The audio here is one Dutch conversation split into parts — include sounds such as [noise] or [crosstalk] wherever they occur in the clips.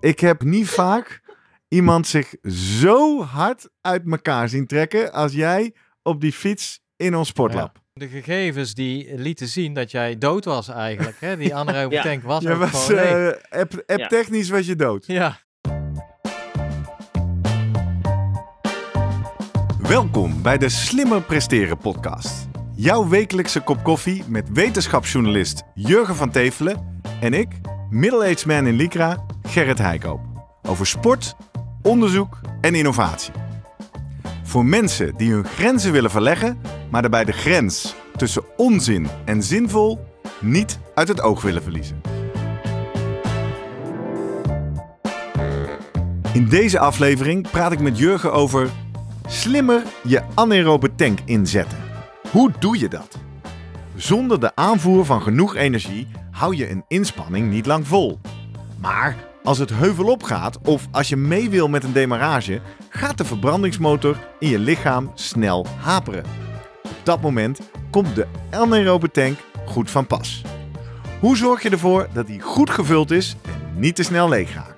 Ik heb niet vaak iemand zich zo hard uit elkaar zien trekken als jij op die fiets in ons sportlab. De gegevens die lieten zien dat jij dood was eigenlijk. Hè? Die anaerobe [laughs] Ja. tank was Je ook was, gewoon leeg. eh, app, app Ja. technisch was je dood. Ja, Welkom bij de Slimmer Presteren podcast. Jouw wekelijkse kop koffie met wetenschapsjournalist Jurgen van Tevelen en ik, middle-aged man in Lycra, Gerrit Heikoop. Over sport, onderzoek en innovatie. Voor mensen die hun grenzen willen verleggen, maar daarbij de grens tussen onzin en zinvol niet uit het oog willen verliezen. In deze aflevering praat ik met Jurgen over slimmer je anaerobe tank inzetten. Hoe doe je dat? Zonder de aanvoer van genoeg energie hou je een inspanning niet lang vol. Maar als het heuvel opgaat of als je mee wil met een demarrage, gaat de verbrandingsmotor in je lichaam snel haperen. Op dat moment komt de anaerobe tank goed van pas. Hoe zorg je ervoor dat die goed gevuld is en niet te snel leeg gaat?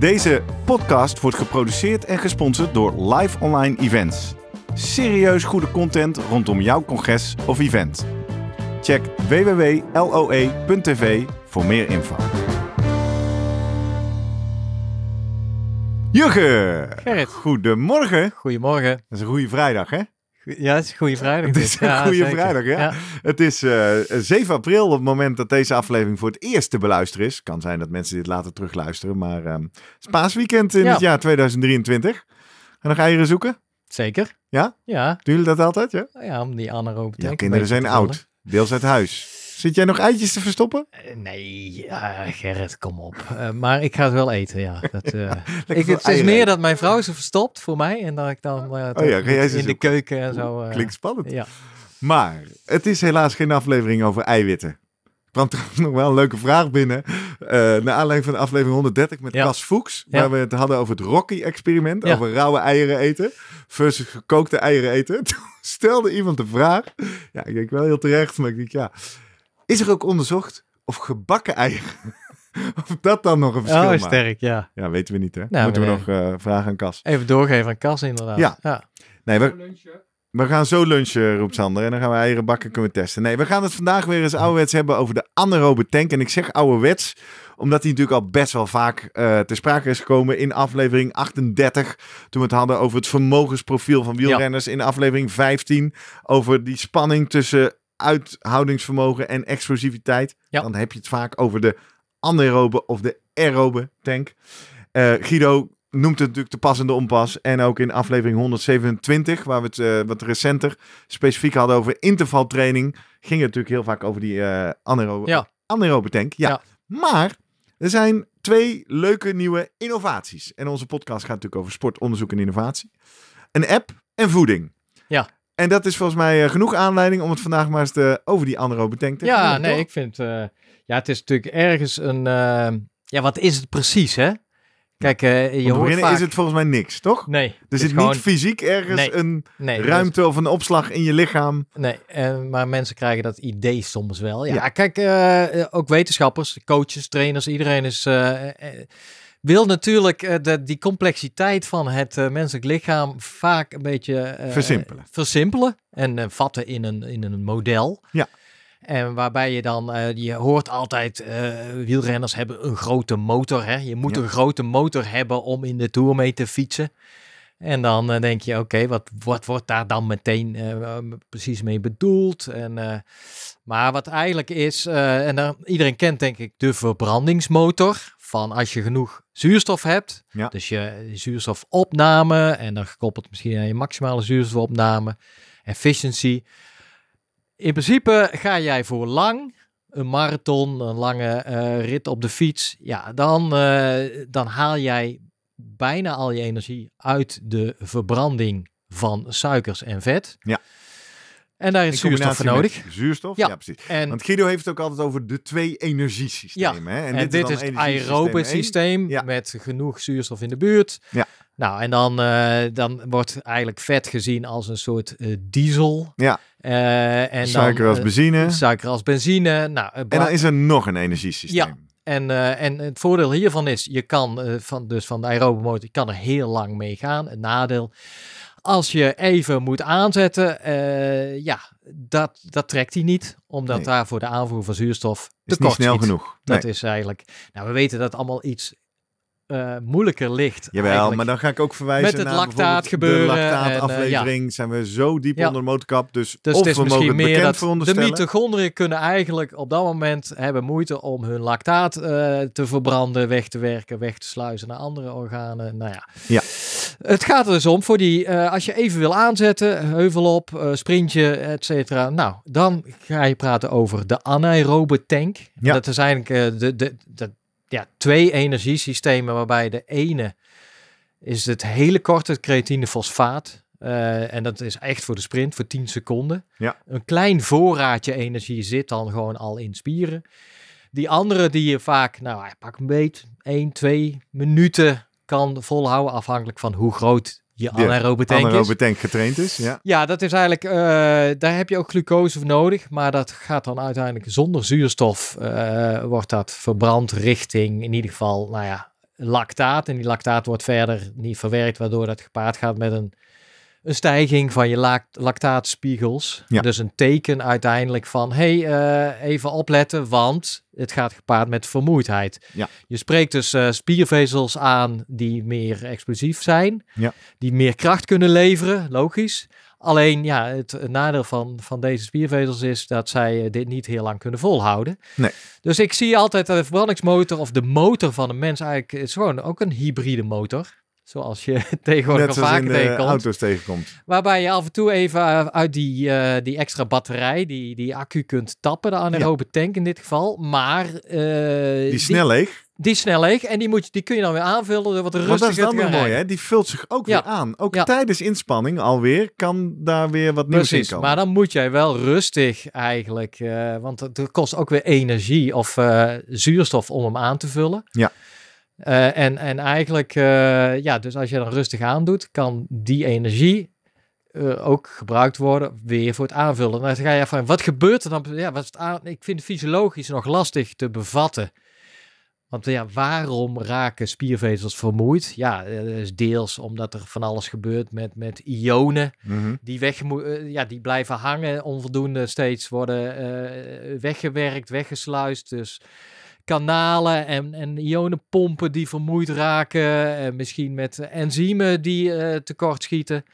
Deze podcast wordt geproduceerd en gesponsord door Live Online Events. Serieus goede content rondom jouw congres of event. Check www.loe.tv voor meer info. Jurgen! Gerrit. Goedemorgen. goedemorgen. Dat is een goede vrijdag, hè? Goe- Ja, het is goede vrijdag. Het is Ja, goede zeker. vrijdag, ja. Het is eh, 7 april op het moment dat deze aflevering voor het eerst te beluisteren is. Kan zijn dat mensen dit later terugluisteren, maar ehm, het is paasweekend in Ja. het jaar 2023. En nog eieren zoeken? Zeker. Ja? Ja, Doen jullie dat altijd, ja? ja om die anaerobe een kinderen zijn oud, deels uit huis. Zit jij nog eitjes te verstoppen? Eh, Nee, ja, Gerrit, kom op. Eh, maar ik ga het wel eten, ja. [laughs] Dat, eh, ik, het is meer dat mijn vrouw ze verstopt voor mij. En dat ik dan Oh ja, ga jij ze in de keuken en zo. Klinkt spannend. Ja. Maar het is helaas geen aflevering over eiwitten. Er kwam trouwens nog wel een leuke vraag binnen. naar aanleiding van de aflevering 130 met Ja. Cas Fuchs. Ja. Waar we het hadden over het Rocky-experiment. Ja. Over rauwe eieren eten versus gekookte eieren eten. [laughs] Toen stelde iemand de vraag. Ja, ik denk wel heel terecht. Maar ik denk ja. Is er ook onderzocht of gebakken eieren... [laughs] of dat dan nog een verschil Oh, maakt? sterk, ja. Ja, weten we niet hè. Nou, Moeten we nee. nog eh, vragen aan Cas. Even doorgeven aan Cas inderdaad. Ja. ja. Nee, we, we gaan zo lunchen, roept Sander. En dan gaan we eieren bakken, kunnen testen. Nee, we gaan het vandaag weer eens ouderwets hebben over de anaerobe tank. En ik zeg ouderwets, omdat die natuurlijk al best wel vaak eh ter sprake is gekomen in aflevering 38. Toen we het hadden over het vermogensprofiel van wielrenners. In aflevering 15 over die spanning tussen uithoudingsvermogen en explosiviteit. Ja. Dan heb je het vaak over de anaerobe of de aerobe tank. Eh, Guido noemt het natuurlijk de passende onpas. En ook in aflevering 127, waar we het eh, wat recenter specifiek hadden over intervaltraining, ging het natuurlijk heel vaak over die eh anaerobe, Ja. anaerobe tank. Ja. Ja. Maar er zijn twee leuke nieuwe innovaties. En onze podcast gaat natuurlijk over sport, onderzoek en innovatie. Een app en voeding. Ja. En dat is volgens mij eh, genoeg aanleiding om het vandaag maar eens te, over die anaerobe tank te Ja, nee, toch? ik vind... eh, ja, het is natuurlijk ergens een... eh, ja, wat is het precies, hè? Kijk, Om je hoort vaak... is het volgens mij niks, toch? Nee. Er zit gewoon- niet fysiek ergens Nee. een nee, ruimte of een opslag in je lichaam. nee, eh, maar mensen krijgen dat idee soms wel. Ja, Ja. kijk, ook wetenschappers, coaches, trainers, iedereen is... wil natuurlijk eh, de, die complexiteit van het eh, menselijk lichaam vaak een beetje eh, Versimpelen. versimpelen en vatten in een, in een model. Ja. En waarbij je dan, je hoort altijd, wielrenners hebben een grote motor. Hè? Je moet Ja. een grote motor hebben om in de Tour mee te fietsen. En dan denk je, oké, wat, wat wordt daar dan meteen precies mee bedoeld? En, maar wat eigenlijk is, en dan, iedereen kent denk ik de verbrandingsmotor. Van als je genoeg zuurstof hebt, Ja. dus je zuurstofopname en dan gekoppeld misschien aan je maximale zuurstofopname, efficiency. In principe ga jij voor lang een marathon, een lange eh, rit op de fiets, ja, dan, eh, dan haal jij bijna al je energie uit de verbranding van suikers en vet. Ja. En daar is zuurstof voor nodig. Zuurstof? Ja. Ja, precies. En Want Guido heeft het ook altijd over de twee energiesystemen. hè? En, dit, is dan het aerobe systeem Ja. met genoeg zuurstof in de buurt. Ja. Nou, en dan, eh, dan wordt eigenlijk vet gezien als een soort eh, diesel. Ja. Eh, en Suiker dan, als benzine. suiker als benzine. Nou, En dan is er nog een energiesysteem. Ja. en, en het voordeel hiervan is, je kan van, dus van de aerobe motor, je kan er heel lang mee gaan. Het nadeel, als je even moet aanzetten, eh, ja, dat, dat trekt hij niet. Omdat Nee. daar voor de aanvoer van zuurstof Is niet snel schiet. genoeg. Dat is eigenlijk. Nou, we weten dat allemaal iets eh, moeilijker ligt. Jawel, eigenlijk. maar dan ga ik ook verwijzen Met het naar lactaat gebeuren De en, eh, lactaataflevering zijn we zo diep Ja. onder de motorkap. Dus, Dus of het is we mogen misschien het meer dat de mitochondriën kunnen eigenlijk op dat moment hebben moeite om hun lactaat te verbranden, weg te werken, weg te sluizen naar andere organen. Nou ja. Ja. Het gaat er dus om voor die, eh, als je even wil aanzetten, heuvel op, eh, sprintje, et cetera. Nou, dan ga je praten over de anaerobe tank. Ja. Dat is eigenlijk eh, de, de, de, ja, twee energiesystemen waarbij de ene is het hele korte het creatine fosfaat. Eh, en dat is echt voor de sprint, voor 10 seconden. Ja. Een klein voorraadje energie zit dan gewoon al in spieren. Die andere die je vaak, nou pak een beet, 1, 2 minuten kan volhouden, afhankelijk van hoe groot je anaerobe tank is. anaerobe tank getraind is. Ja. Ja, dat is eigenlijk, eh, daar heb je ook glucose voor nodig, maar dat gaat dan uiteindelijk zonder zuurstof, eh, wordt dat verbrand richting in ieder geval, nou ja, lactaat. En die lactaat wordt verder niet verwerkt, waardoor dat gepaard gaat met een, een stijging van je lac- lactaatspiegels. Ja. Dus een teken uiteindelijk van, hey, eh, even opletten, want het gaat gepaard met vermoeidheid. Ja. Je spreekt dus eh, spiervezels aan die meer explosief zijn, Ja. die meer kracht kunnen leveren, logisch. Alleen ja, het, het nadeel van, van deze spiervezels is dat zij eh, dit niet heel lang kunnen volhouden. Nee. Dus ik zie altijd dat de verbrandingsmotor of de motor van een mens eigenlijk is gewoon ook een hybride motor. Zoals je [laughs] tegenwoordig Net de tegenkomt. auto's tegenkomt. Waarbij je af en toe even eh, uit die, eh, die extra batterij, die, die accu kunt tappen, de anaerobe tank in dit geval. Maar eh, Die snel leeg. die is snel leeg en die, moet die kun je dan weer aanvullen door wat rustiger dat is dan te mooi, hè? Die vult zich ook Ja. weer aan. Ook Ja. tijdens inspanning alweer kan daar weer wat nieuws in komen. maar dan moet jij wel rustig eigenlijk, want het kost ook weer energie of zuurstof om hem aan te vullen. Ja. Eh, en, en eigenlijk, eh, ja, dus als je dan rustig aandoet, kan die energie eh, ook gebruikt worden weer voor het aanvullen. Dan ga je van, wat gebeurt er dan? Ja, wat aan? Ik vind het fysiologisch nog lastig te bevatten. Want ja, waarom raken spiervezels vermoeid? Ja, dat is deels omdat er van alles gebeurt met, met ionen Mhm. die, weg, ja, die blijven hangen, onvoldoende steeds worden weggewerkt, weggesluist. Dus kanalen en, en ionenpompen die vermoeid raken. En misschien met enzymen die eh, tekort schieten.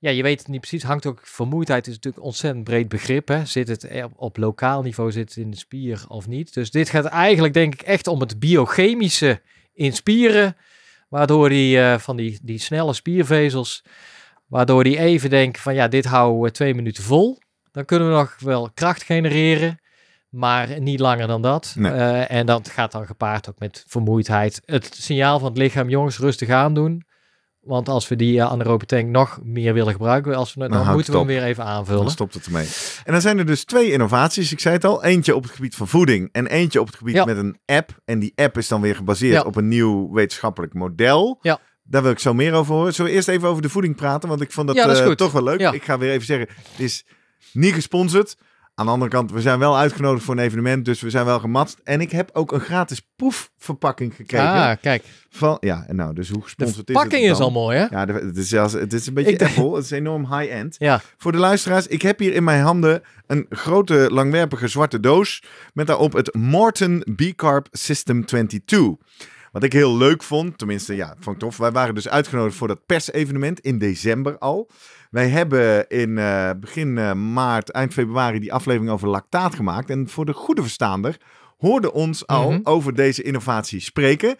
Ja, je weet het niet precies. Hangt ook, vermoeidheid is natuurlijk ontzettend breed begrip. Hè? Zit het er op lokaal niveau, zit in de spier of niet? Dus dit gaat eigenlijk denk ik echt om het biochemische in spieren. Waardoor die eh, van die, die snelle spiervezels, waardoor die even denken van ja, dit houden we twee minuten vol. Dan kunnen we nog wel kracht genereren, maar niet langer dan dat. Nee. Eh, en dat gaat dan gepaard ook met vermoeidheid. Het signaal van het lichaam, jongens, rustig aandoen. Want als we die uh, anaerobe tank nog meer willen gebruiken, als we, dan, houdt moeten we hem weer even Dan aanvullen. stopt het ermee. En dan zijn er dus twee innovaties. Ik zei het al. Eentje op het gebied van voeding. En eentje op het gebied Ja. met een app. En die app is dan weer gebaseerd Ja. op een nieuw wetenschappelijk model. Ja. Daar wil ik zo meer over horen. Zullen we eerst even over de voeding praten? Want ik vond dat, Ja, dat is eh, toch wel leuk. Ik ga weer even zeggen. Het is niet gesponsord. Aan de andere kant, we zijn wel uitgenodigd voor een evenement. Dus we zijn wel gematst. En ik heb ook een gratis poefverpakking gekregen. Ah, kijk. Van, ja, en nou, dus hoe De gesponsord is verpakking het is dan? al mooi, hè? Ja, de- het is, zelfs, het is een beetje [laughs] Ik Apple. Het is enorm high-end. Ja. Voor de luisteraars, ik heb hier in mijn handen een grote langwerpige zwarte doos met daarop het Morton B-Carb System 22. Wat ik heel leuk vond, tenminste ja, vond ik tof. Wij waren dus uitgenodigd voor dat persevenement in december al. Wij hebben in eh, begin eh, maart, eind februari die aflevering over lactaat gemaakt. En voor de goede verstaander hoorde ons al Mhm. over deze innovatie spreken.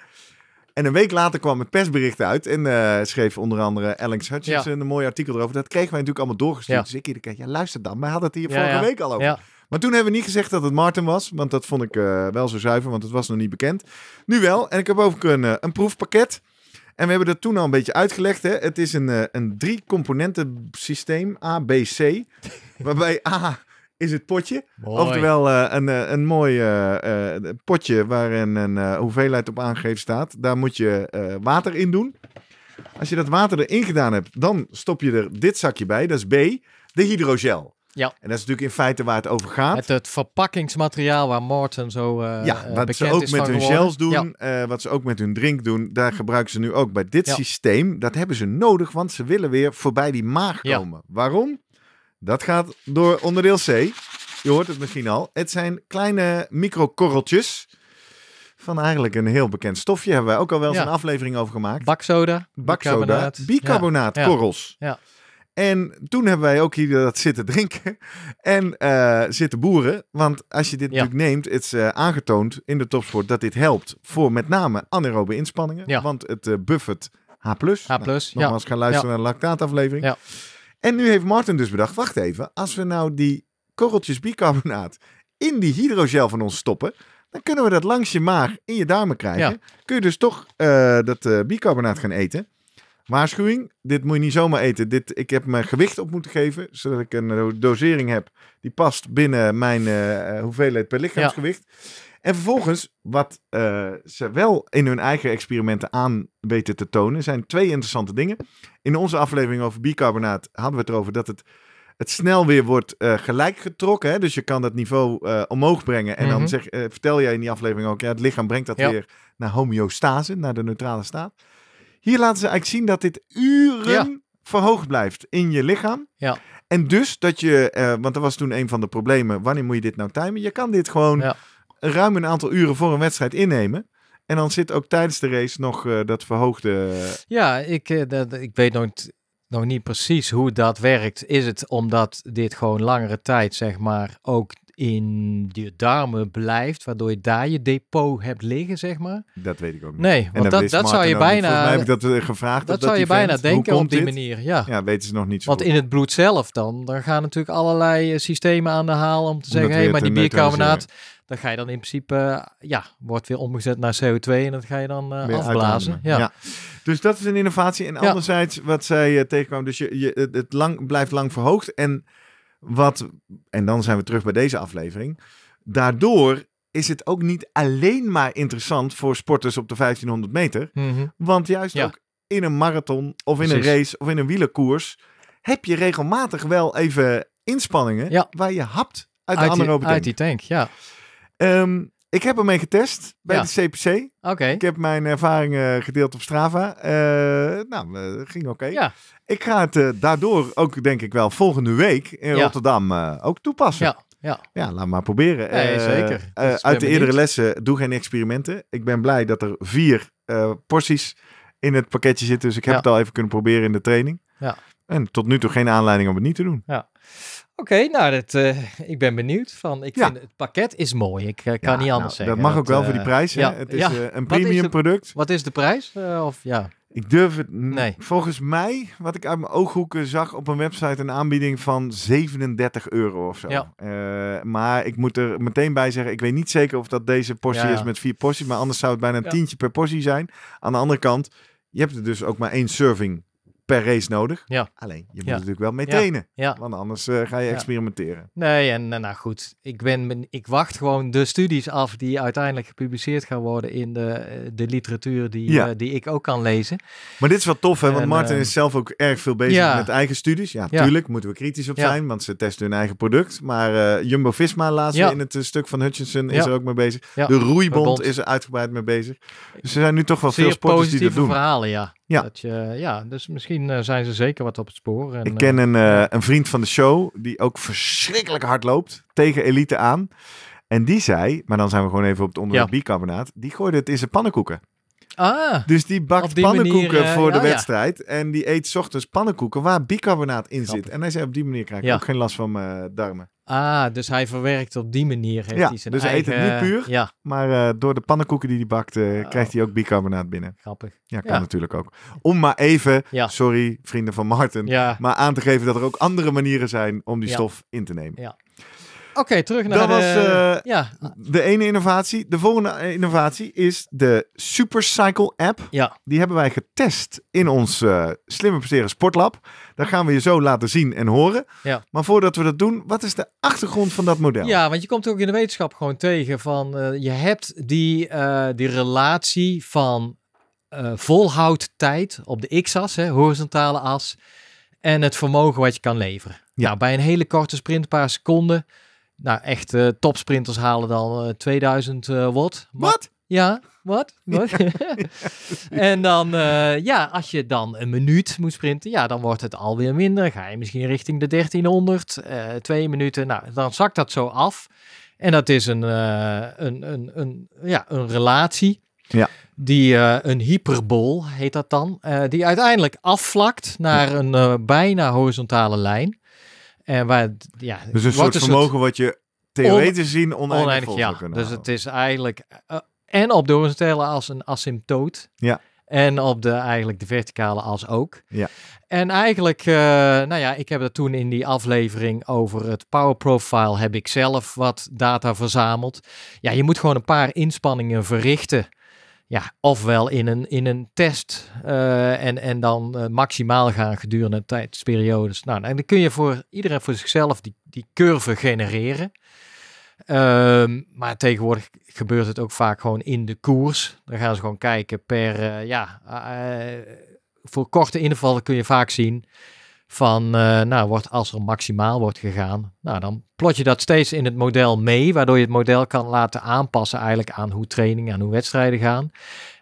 En een week later kwam het persbericht uit en eh, schreef onder andere Alex Hutchinson een mooi artikel erover. Dat kregen wij natuurlijk allemaal doorgestuurd. Ja. Dus ik iedere keer, ja luister dan, wij hadden het hier Ja, vorige week al over. Maar toen hebben we niet gezegd dat het Martin was. Want dat vond ik wel zo zuiver, want het was nog niet bekend. Nu wel. En ik heb ook een, een proefpakket. En we hebben dat toen al een beetje uitgelegd. Hè. Het is een, eh, een drie componenten systeem. A, B, C. [laughs] waarbij A is het potje. Mooi. Oftewel eh, een, eh, een mooi eh, eh, potje waarin een hoeveelheid op aangegeven staat. Daar moet je water in doen. Als je dat water erin gedaan hebt, dan stop je er dit zakje bij. Dat is B, de hydrogel. Ja. En dat is natuurlijk in feite waar het over gaat. Het, het verpakkingsmateriaal waar Morten zo eh ja, eh, wat ze ook met hun geworden. gels doen, Ja. eh, wat ze ook met hun drink doen, daar gebruiken ze nu ook bij dit Ja. systeem. Dat hebben ze nodig, want ze willen weer voorbij die maag komen. Waarom? Dat gaat door onderdeel C. Je hoort het misschien al. Het zijn kleine microkorreltjes van eigenlijk een heel bekend stofje. Hebben wij ook al wel eens Ja. een aflevering over gemaakt. Baksoda, Baksoda, bicarbonaat. bicarbonaatkorrels. Ja. En toen hebben wij ook hier dat zitten drinken [laughs] en eh, zitten boeren. Want als je dit Ja. natuurlijk neemt, het is eh, aangetoond in de topsport dat dit helpt voor met name anaerobe inspanningen. Ja. Want het eh, buffert H+. H+, Nou, ja. nogmaals, gaan luisteren naar de lactaataflevering. Ja. En nu heeft Martin dus bedacht, wacht even, als we nou die korreltjes bicarbonaat in die hydrogel van ons stoppen, dan kunnen we dat langs je maag in je darmen krijgen. Kun je dus toch eh, dat eh, bicarbonaat gaan eten. Waarschuwing, dit moet je niet zomaar eten. Dit, ik heb mijn gewicht op moeten geven, zodat ik een dosering heb die past binnen mijn eh, eh, hoeveelheid per lichaamsgewicht. En vervolgens, wat eh, ze wel in hun eigen experimenten aan weten te tonen, zijn twee interessante dingen. In onze aflevering over bicarbonaat hadden we het erover dat het, het snel weer wordt eh, gelijk getrokken. Hè? Dus je kan dat niveau omhoog brengen. En dan Mhm. zeg, vertel jij in die aflevering ook, ja, het lichaam brengt dat Ja. weer naar homeostase, naar de neutrale staat. Hier laten ze eigenlijk zien dat dit uren Ja. verhoogd blijft in je lichaam. Ja. En dus dat je, eh, want dat was toen een van de problemen, wanneer moet je dit nou timen? Je kan dit gewoon Ja. ruim een aantal uren voor een wedstrijd innemen. En dan zit ook tijdens de race nog eh, dat verhoogde... Ja, ik, eh, dat, ik weet nog, nog niet precies hoe dat werkt. Is het omdat dit gewoon langere tijd, zeg maar, ook in je darmen blijft, waardoor je daar je depot hebt liggen, zeg maar? Dat weet ik ook niet. Nee, En want dat, wist dat zou je. Volgens mij bijna, heb ik dat eh, gevraagd. dat op zou je bijna denken op die dit? manier, ja. Ja, weten ze nog niet zo Want goed. in het bloed zelf dan, dan gaan natuurlijk allerlei eh, systemen aan de haal om te zeggen, hé, weer maar die biercarbonaat, dan ga je dan in principe, eh, ja, wordt weer omgezet naar CO2 en dat ga je dan eh, Weer afblazen. Ja. Dus dat is een innovatie. En Ja. anderzijds, wat zij eh, tegenkwam, dus je, je, het lang, blijft lang verhoogd. En wat, en dan zijn we terug bij deze aflevering. Daardoor is het ook niet alleen maar interessant voor sporters op de 1500 meter. Mhm. Want juist Ja. ook in een marathon of in een race of in een wielerkoers heb je regelmatig wel even inspanningen Ja. waar je hapt uit, Uit, de anaerobe uit die tank, ja. Ehm, ik heb ermee getest bij Ja. de CPC. Oké. Ik heb mijn ervaringen gedeeld op Strava. Eh, nou, eh, ging oké. Ja, Ik ga het eh, daardoor ook, denk ik wel, volgende week in Ja. Rotterdam ook toepassen. ja, ja. Ja, laat maar proberen. Nee, Eh, zeker. uit de eerdere benieuwd. lessen, doe geen experimenten. Ik ben blij dat er vier porties in het pakketje zitten. Dus ik heb Ja. het al even kunnen proberen in de training. Ja. En tot nu toe geen aanleiding om het niet te doen. Oké, nou, dat, eh, ik ben benieuwd. Van, ik Ja. vind het pakket is mooi. Ik eh, kan Ja, niet nou, anders zeggen. Dat mag ook wel voor die eh, prijs. hè. ja, Het is een is premium de- product. Wat is de prijs? Of ja, Ik durf het. Nee. Volgens mij, wat ik uit mijn ooghoeken zag op een website, een aanbieding van 37 euro of zo. Ja. Maar ik moet er meteen bij zeggen, ik weet niet zeker of dat deze portie is met vier porties, maar anders zou het bijna een tientje per portie zijn. Aan de andere kant, je hebt er dus ook maar één serving per race nodig. Ja. Alleen, je moet Ja. natuurlijk wel mee Ja. trainen, ja. want anders eh, ga je experimenteren. Nee, en eh, nou goed, ik, ben, ik wacht gewoon de studies af die uiteindelijk gepubliceerd gaan worden in de, eh, de literatuur die, Ja. die ik ook kan lezen. Maar dit is wel tof, hè? Want En, Martin is zelf ook erg veel bezig met eigen studies. Ja, tuurlijk moeten we kritisch op zijn, want ze testen hun eigen product. Maar Jumbo-Visma, laatst in het stuk van Hutchinson, is er ook mee bezig. Ja. De roeibond Bond. is er uitgebreid mee bezig. Dus er zijn nu toch wel veel sporters die positieve dat doen. verhalen, ja. Ja. Dat je, ja, dus misschien eh, zijn ze zeker wat op het spoor. En, Ik eh, ken een, eh, een vriend van de show die ook verschrikkelijk hard loopt tegen elite aan. En die zei, maar dan zijn we gewoon even op het onderwerp Ja. bicarbonaat, die gooide het in zijn pannenkoeken. Ah, Dus die bakt die pannenkoeken manier, voor de ja. wedstrijd. En die eet 's ochtends pannenkoeken waar bicarbonaat in zit. En hij zei, op die manier krijg ik ook geen last van mijn darmen. Ah, dus hij verwerkt op die manier. Heeft Ja, hij zijn dus hij eet het eigen, niet puur. Ja, Maar eh, door de pannenkoeken die hij bakt, eh, Oh. krijgt hij ook bicarbonaat binnen. grappig. Ja, kan Ja. natuurlijk ook. Om maar even, Ja. sorry vrienden van Martin, maar aan te geven dat er ook andere manieren zijn om die stof in te nemen. Ja. Oké, terug naar Dat de... was eh, ja, de ene innovatie. De volgende innovatie is de Supercycle app. ja, Die hebben wij getest in ons eh Slimme Presteren Sportlab. Dat gaan we je zo laten zien en horen. Ja. Maar voordat we dat doen, wat is de achtergrond van dat model? ja, want je komt ook in de wetenschap gewoon tegen van... eh, je hebt die, eh, die relatie van eh volhoudtijd op de x-as, hè, horizontale as... en het vermogen wat je kan leveren. Ja. Nou, bij een hele korte sprint, een paar seconden... Nou, echt eh, topsprinters halen dan eh, 2000 eh, watt. Maar- Wat? Ja, wat? [laughs] [laughs] En dan, eh, ja, als je dan een minuut moet sprinten, ja, dan wordt het alweer minder. Ga je misschien richting de 1300, eh, twee minuten. Nou, dan zakt dat zo af. En dat is een, eh, een, een, een, ja, een relatie. Ja. Die eh, een hyperbol heet dat dan. eh, die uiteindelijk afvlakt naar een eh, bijna horizontale lijn. En waar, ja, Dus een soort vermogen wat je theoretisch gezien oneindig, ja. Dus houden. het is eigenlijk eh, en op de horizontale as een asymptoot. Ja. En op de eigenlijk de verticale as ook. Ja. En eigenlijk, eh, nou ja, ik heb dat toen in die aflevering over het power profile heb ik zelf wat data verzameld. Ja, je moet gewoon een paar inspanningen verrichten. Ja, ofwel in een, in een test eh, en, en dan eh, maximaal gaan gedurende tijdsperiodes. Nou, en dan kun je voor iedereen voor zichzelf die, die curve genereren. Ehm, maar tegenwoordig gebeurt het ook vaak gewoon in de koers. Dan gaan ze gewoon kijken per, eh, ja, voor korte invallen kun je vaak zien van, eh, nou, wordt, als er maximaal wordt gegaan, nou, dan plot je dat steeds in het model mee, waardoor je het model kan laten aanpassen eigenlijk aan hoe trainingen en hoe wedstrijden gaan.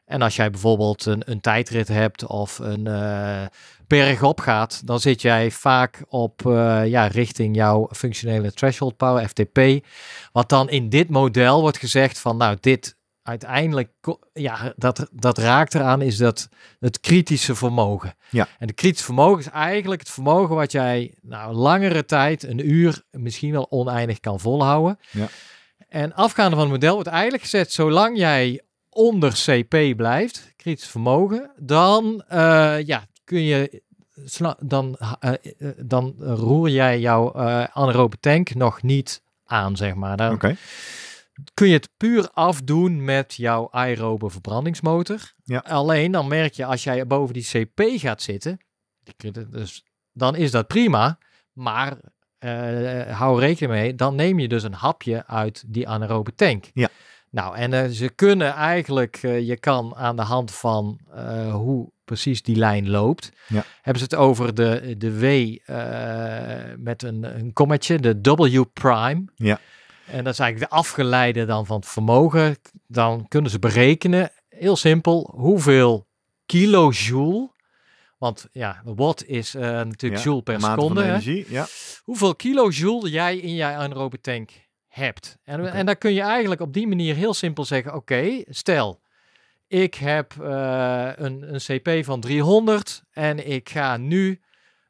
En als jij bijvoorbeeld een, een tijdrit hebt of een eh berg op gaat, dan zit jij vaak op eh, ja, richting jouw functionele threshold power, FTP. Wat dan in dit model wordt gezegd van, nou, dit uiteindelijk, ja, dat, dat raakt eraan, is dat het kritische vermogen. Ja. En het kritische vermogen is eigenlijk het vermogen wat jij, nou, langere tijd, een uur, misschien wel oneindig kan volhouden. Ja. En afgaande van het model wordt eigenlijk gezet, zolang jij onder CP blijft, kritisch vermogen, dan eh, ja, kun je dan, eh, eh, dan roer jij jouw anaerobe tank nog niet aan, zeg maar. Dan. Kun je het puur afdoen met jouw aerobe verbrandingsmotor. Ja. Alleen dan merk je als jij boven die CP gaat zitten, dus, dan is dat prima, maar eh, hou rekening mee, dan neem je dus een hapje uit die anaerobe tank. Ja. Nou, en eh, ze kunnen eigenlijk, eh, je kan aan de hand van hoe precies die lijn loopt, Ja. hebben ze het over de, de W met een, een kommetje, de W prime. Ja. En dat is eigenlijk de afgeleide dan van het vermogen. Dan kunnen ze berekenen, heel simpel, hoeveel kilojoule, want ja, watt is eh, natuurlijk Ja, joule per seconde, energie, ja. hoeveel kilojoule jij in je anaerobe tank hebt. En, en dan kun je eigenlijk op die manier heel simpel zeggen, oké, stel, ik heb eh, een, een CP van 300 en ik ga nu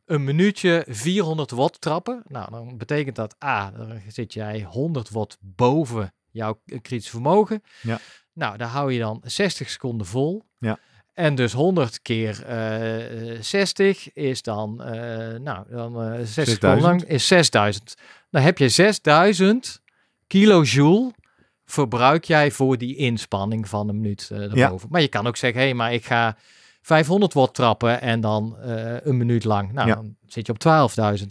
een minuutje 400 watt trappen. Nou, dan betekent dat, A, dan zit jij 100 watt boven jouw kritisch vermogen. Ja. Nou, daar hou je dan 60 seconden vol. Ja. En dus 100 keer eh 60 is dan, eh, nou, dan eh 60 seconden 6000. lang is 6000. Dan heb je 6000 kilojoule verbruik jij voor die inspanning van een minuut eh erboven. Maar je kan ook zeggen, hé, hey, maar ik ga 500 watt trappen en dan eh, een minuut lang. Nou, Ja. dan zit je op 12.000.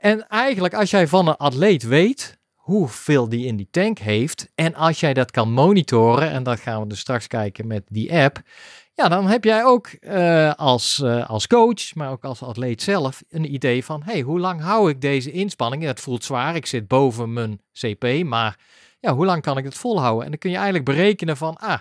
En eigenlijk als jij van een atleet weet hoeveel die in die tank heeft en als jij dat kan monitoren, en dat gaan we dus straks kijken met die app, ja, dan heb jij ook eh, als, eh, als coach, maar ook als atleet zelf, een idee van, hey, hoe lang hou ik deze inspanning? Het voelt zwaar, ik zit boven mijn CP, maar ja, hoe lang kan ik het volhouden? En dan kun je eigenlijk berekenen van, ah,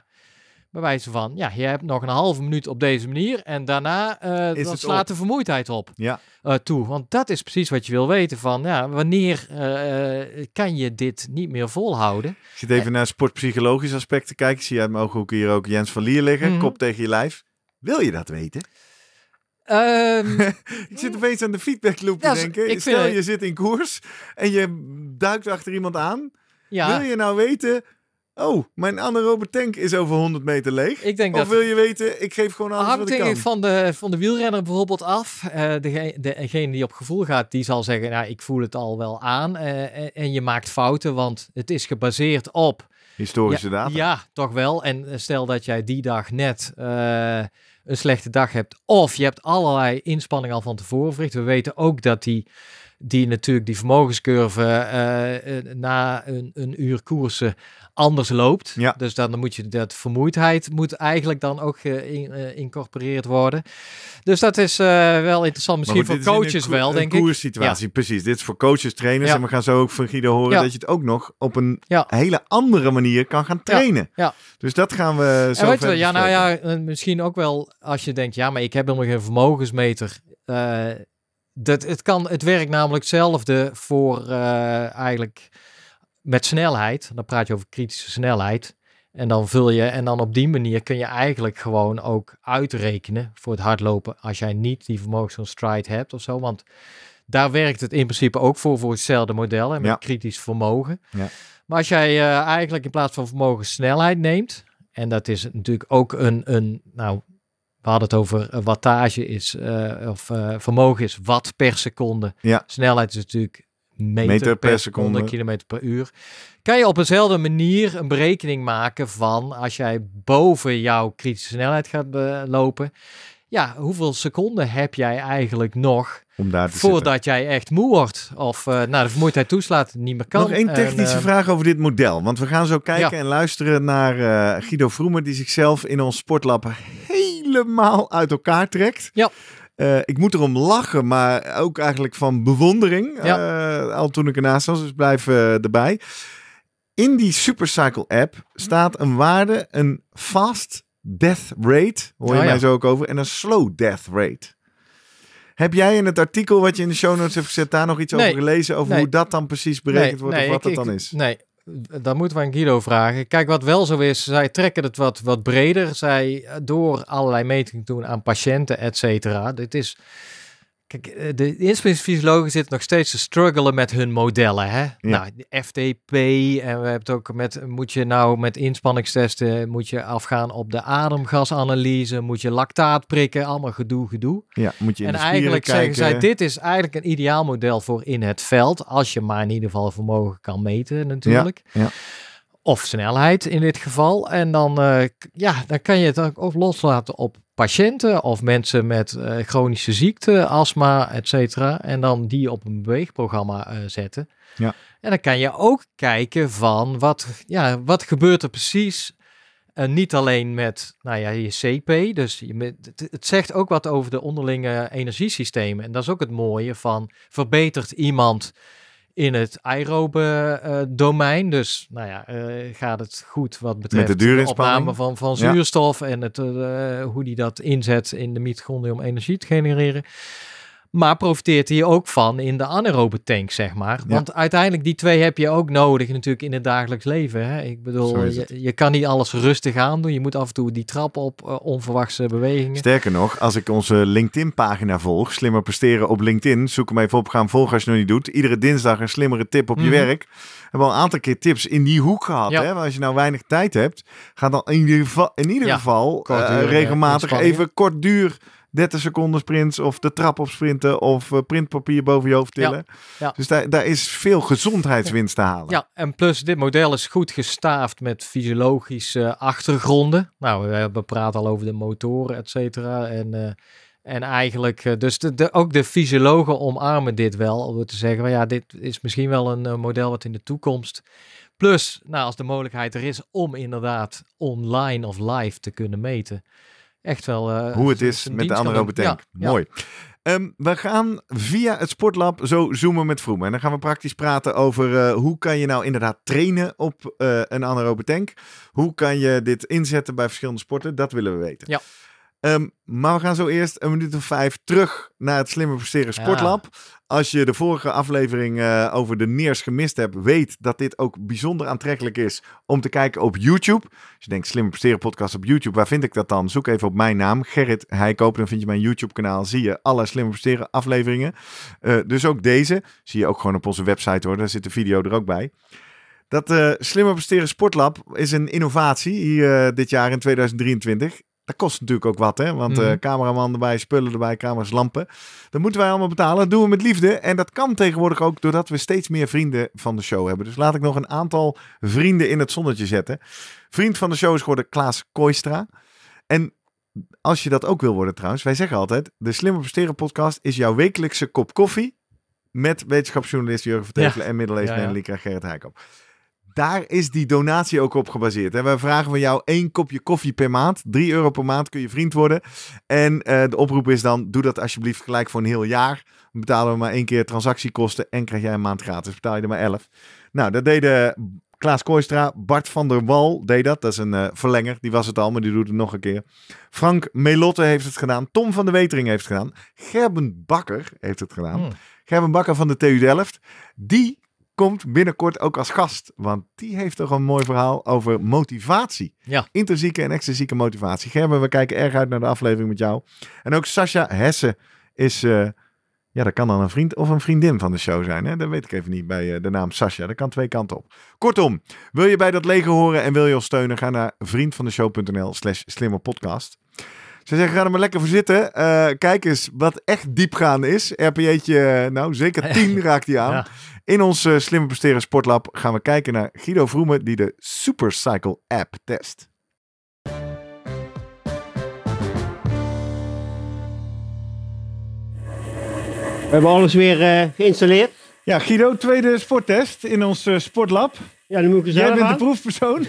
bij wijze van, ja, je hebt nog een halve minuut op deze manier en daarna eh, Is dan slaat op. de vermoeidheid op Ja, eh, toe. Want dat is precies wat je wil weten van, ja, wanneer eh, kan je dit niet meer volhouden? ik zit even naar sportpsychologisch aspect te kijken. Zie uit mijn ooghoek hier ook Jens van Lier liggen, Mhm. kop tegen je lijf. Wil je dat weten? Ehm, [laughs] Ik zit opeens aan de feedback loop te Ja, z- denken. Stel, het- je zit in koers en je duikt achter iemand aan. ja, Wil je nou weten Oh, mijn anaerobe tank is over 100 meter leeg. Ik denk of dat wil je weten, ik geef gewoon alles hangt wat ik kan. van de, van de wielrenner bijvoorbeeld af. Eh degene, degene die op gevoel gaat, die zal zeggen, nou, ik voel het al wel aan. Eh, en, en je maakt fouten, want het is gebaseerd op... Historische ja, data. Ja, toch wel. En eh, stel dat jij die dag net eh, een slechte dag hebt. Of je hebt allerlei inspanningen al van tevoren verricht. We weten ook dat die, die natuurlijk die vermogenscurve eh, eh, na een, een uur koersen anders loopt. Ja. Dus dan moet je dat vermoeidheid moet eigenlijk dan ook geïncorporeerd worden. Dus dat is eh, wel interessant. Misschien voor een coaches wel, een denk ik. koerssituatie, precies. Dit is voor coaches, trainers. Ja. En we gaan zo ook van Guido horen dat je het ook nog op een hele andere manier kan gaan trainen. ja. Dus dat gaan we zo En weet ja, nou ja, eh, misschien ook wel als je denkt, ja, maar ik heb helemaal geen vermogensmeter. Dat, het, kan, het werkt namelijk hetzelfde voor eh, eigenlijk met snelheid. Dan praat je over kritische snelheid. En dan vul je, en dan op die manier kun je eigenlijk gewoon ook uitrekenen voor het hardlopen. Als jij niet die vermogens van stride hebt of zo. Want daar werkt het in principe ook voor, voor hetzelfde model. En met Ja. kritisch vermogen. Ja. Maar als jij eh, eigenlijk in plaats van vermogen snelheid neemt. En dat is natuurlijk ook een, een nou, we hadden het over eh, wattage is, eh, of eh, vermogen is watt per seconde. Ja. Snelheid is natuurlijk meter, Meter per per, seconde. seconde, kilometer per uur. Kan je op dezelfde manier een berekening maken van als jij boven jouw kritische snelheid gaat lopen. Ja, hoeveel seconden heb jij eigenlijk nog Om daar zitten. voordat jij echt moe wordt? Of eh nou, de vermoeidheid toeslaat, niet meer kan. Nog één En, technische eh, vraag over dit model. Want we gaan zo kijken Ja. en luisteren naar eh, Guido Vroemer, die zichzelf in ons sportlab helemaal uit elkaar trekt. Ja. Ik moet erom lachen, maar ook eigenlijk van bewondering. eh, al toen ik ernaast was, dus blijf erbij. In die Supercycle app staat een waarde, een fast death rate, hoor je Oh, ja. mij zo ook over, en een slow death rate. Heb jij in het artikel wat je in de show notes hebt gezet daar nog iets Nee. over gelezen? Over Nee. hoe dat dan precies berekend wordt of wat ik- dat dan is? Nee, dat moeten we aan Guido vragen. Kijk, wat wel zo is, zij trekken het wat, wat breder. Zij eh, door allerlei metingen doen aan patiënten, et cetera. Dit is... Kijk, eh, de inspiringsfysiologen zitten nog steeds te struggelen met hun modellen. Hè? Nou, de FTP en we hebben het ook met, moet je nou met inspanningstesten, moet je afgaan op de ademgasanalyse, moet je lactaat prikken, allemaal gedoe, gedoe. Ja, moet je in En eigenlijk kijken. zeggen zij, dit is eigenlijk een ideaal model voor in het veld. Als je maar in ieder geval vermogen kan meten natuurlijk. ja. Of snelheid in dit geval. En dan, eh, ja, dan kan je het ook loslaten op patiënten of mensen met eh, chronische ziekte, astma, et cetera. En dan die op een beweegprogramma eh, zetten. Ja. En dan kan je ook kijken van wat, ja, wat gebeurt er precies en niet alleen met nou ja, je CP, dus je, het, het zegt ook wat over de onderlinge energiesystemen. En dat is ook het mooie van verbetert iemand in het aerobe domein. Dus nou ja, eh, gaat het goed wat betreft de duurinspanning. opname van, van Ja. zuurstof en het, eh, hoe die dat inzet in de mitochondriën om energie te genereren. Maar profiteert hij ook van in de anaerobe tank, zeg maar. Ja. Want uiteindelijk die twee heb je ook nodig natuurlijk in het dagelijks leven. Hè? Ik bedoel, je, kan niet alles rustig aan doen. Je moet af en toe die trap op, eh, onverwachte bewegingen. Sterker nog, als ik onze LinkedIn-pagina volg, Slimmer Presteren op LinkedIn, zoek hem even op, ga hem volgen als je het nog niet doet. Iedere dinsdag een slimmere tip op je Mhm. werk. We hebben al een aantal keer tips in die hoek gehad. Ja. Hè? Maar als je nou weinig tijd hebt, ga dan in ieder geval, in ieder Ja, geval eh, regelmatig even kort duur 30 seconden sprints of de trap op sprinten of eh, printpapier boven je hoofd tillen. ja. Dus daar, daar is veel gezondheidswinst te halen. Ja, en plus dit model is goed gestaafd met fysiologische achtergronden. Nou, we hebben praten al over de motoren, et cetera. En, eh, en eigenlijk, eh, dus de, de, ook de fysiologen omarmen dit wel. Om te zeggen, van ja, dit is misschien wel een model wat in de toekomst... Plus, nou, als de mogelijkheid er is om inderdaad online of live te kunnen meten. Echt wel... eh, Hoe het is met de dienst kan anaerobe doen. tank. Ja, ja. Mooi. Ehm, we gaan via het sportlab zo zoomen met Vroemen. En dan gaan we praktisch praten over eh, hoe kan je nou inderdaad trainen op eh, een anaerobe tank. Hoe kan je dit inzetten bij verschillende sporten? Dat willen we weten. Ja. Ehm, maar we gaan zo eerst een minuut of vijf terug naar het Slimmer Presteren Ja. Als je de vorige aflevering eh, over de neers gemist hebt, weet dat dit ook bijzonder aantrekkelijk is om te kijken op YouTube. Als je denkt Slimmer Presteren podcast op YouTube, waar vind ik dat dan? Zoek even op mijn naam, Gerrit Heikoop. Dan vind je mijn YouTube kanaal, zie je alle Slimmer Presteren afleveringen. Eh, dus ook deze, zie je ook gewoon op onze website hoor, daar zit de video er ook bij. Dat eh Slimmer Presteren Sportlab is een innovatie hier dit jaar in 2023. Dat kost natuurlijk ook wat, hè? Want eh Mhm. cameraman erbij, spullen erbij, camera's, lampen. Dat moeten wij allemaal betalen. Dat doen we met liefde. En dat kan tegenwoordig ook doordat we steeds meer vrienden van de show hebben. Dus laat ik nog een aantal vrienden in het zonnetje zetten. Vriend van de show is geworden Klaas Kooistra. En als je dat ook wil worden trouwens, wij zeggen altijd: de Slimmer Presteren podcast is jouw wekelijkse kop koffie. Met wetenschapsjournalist Jurgen Vertevelen en middelezen Ja, ja. Gerrit Heikop. Daar is die donatie ook op gebaseerd. En wij vragen van jou één kopje koffie per maand. 3 euro per maand kun je vriend worden. En eh, de oproep is dan, doe dat alsjeblieft gelijk voor een heel jaar. Dan betalen we maar één keer transactiekosten en krijg jij een maand gratis. Betaal je er maar 11. Nou, dat deden Klaas Kooistra, Bart van der Wal deed dat. Dat is een eh, verlenger, die was het al, maar die doet het nog een keer. Frank Melotte heeft het gedaan. Tom van de Wetering heeft het gedaan. Gerben Bakker heeft het gedaan. Hmm. Gerben Bakker van de TU Delft. Die komt binnenkort ook als gast. Want die heeft toch een mooi verhaal over motivatie. Ja. Intrinsieke en extrinsieke motivatie. Gerben, we kijken erg uit naar de aflevering met jou. En ook Sascha Hesse is... eh, ja, dat kan dan een vriend of een vriendin van de show zijn. Hè? Dat weet ik even niet bij eh, de naam Sascha. Dat kan twee kanten op. Kortom, wil je bij dat leger horen en wil je ons steunen? Ga naar vriendvandeshow.nl slash slimmerpodcast. Ze zeggen, ga er maar lekker voor zitten. Eh, kijk eens wat echt diepgaand is. RPE'tje, eh, nou zeker 10 raakt hij aan. Ja. In ons eh, Slimmer Presteren Sportlab gaan we kijken naar Guido Vroemen die de Supercycle app test. We hebben alles weer geïnstalleerd. Ja, Guido, tweede sporttest in ons sportlab. Ja, dan moet ik er Jij zelf bent de proefpersoon.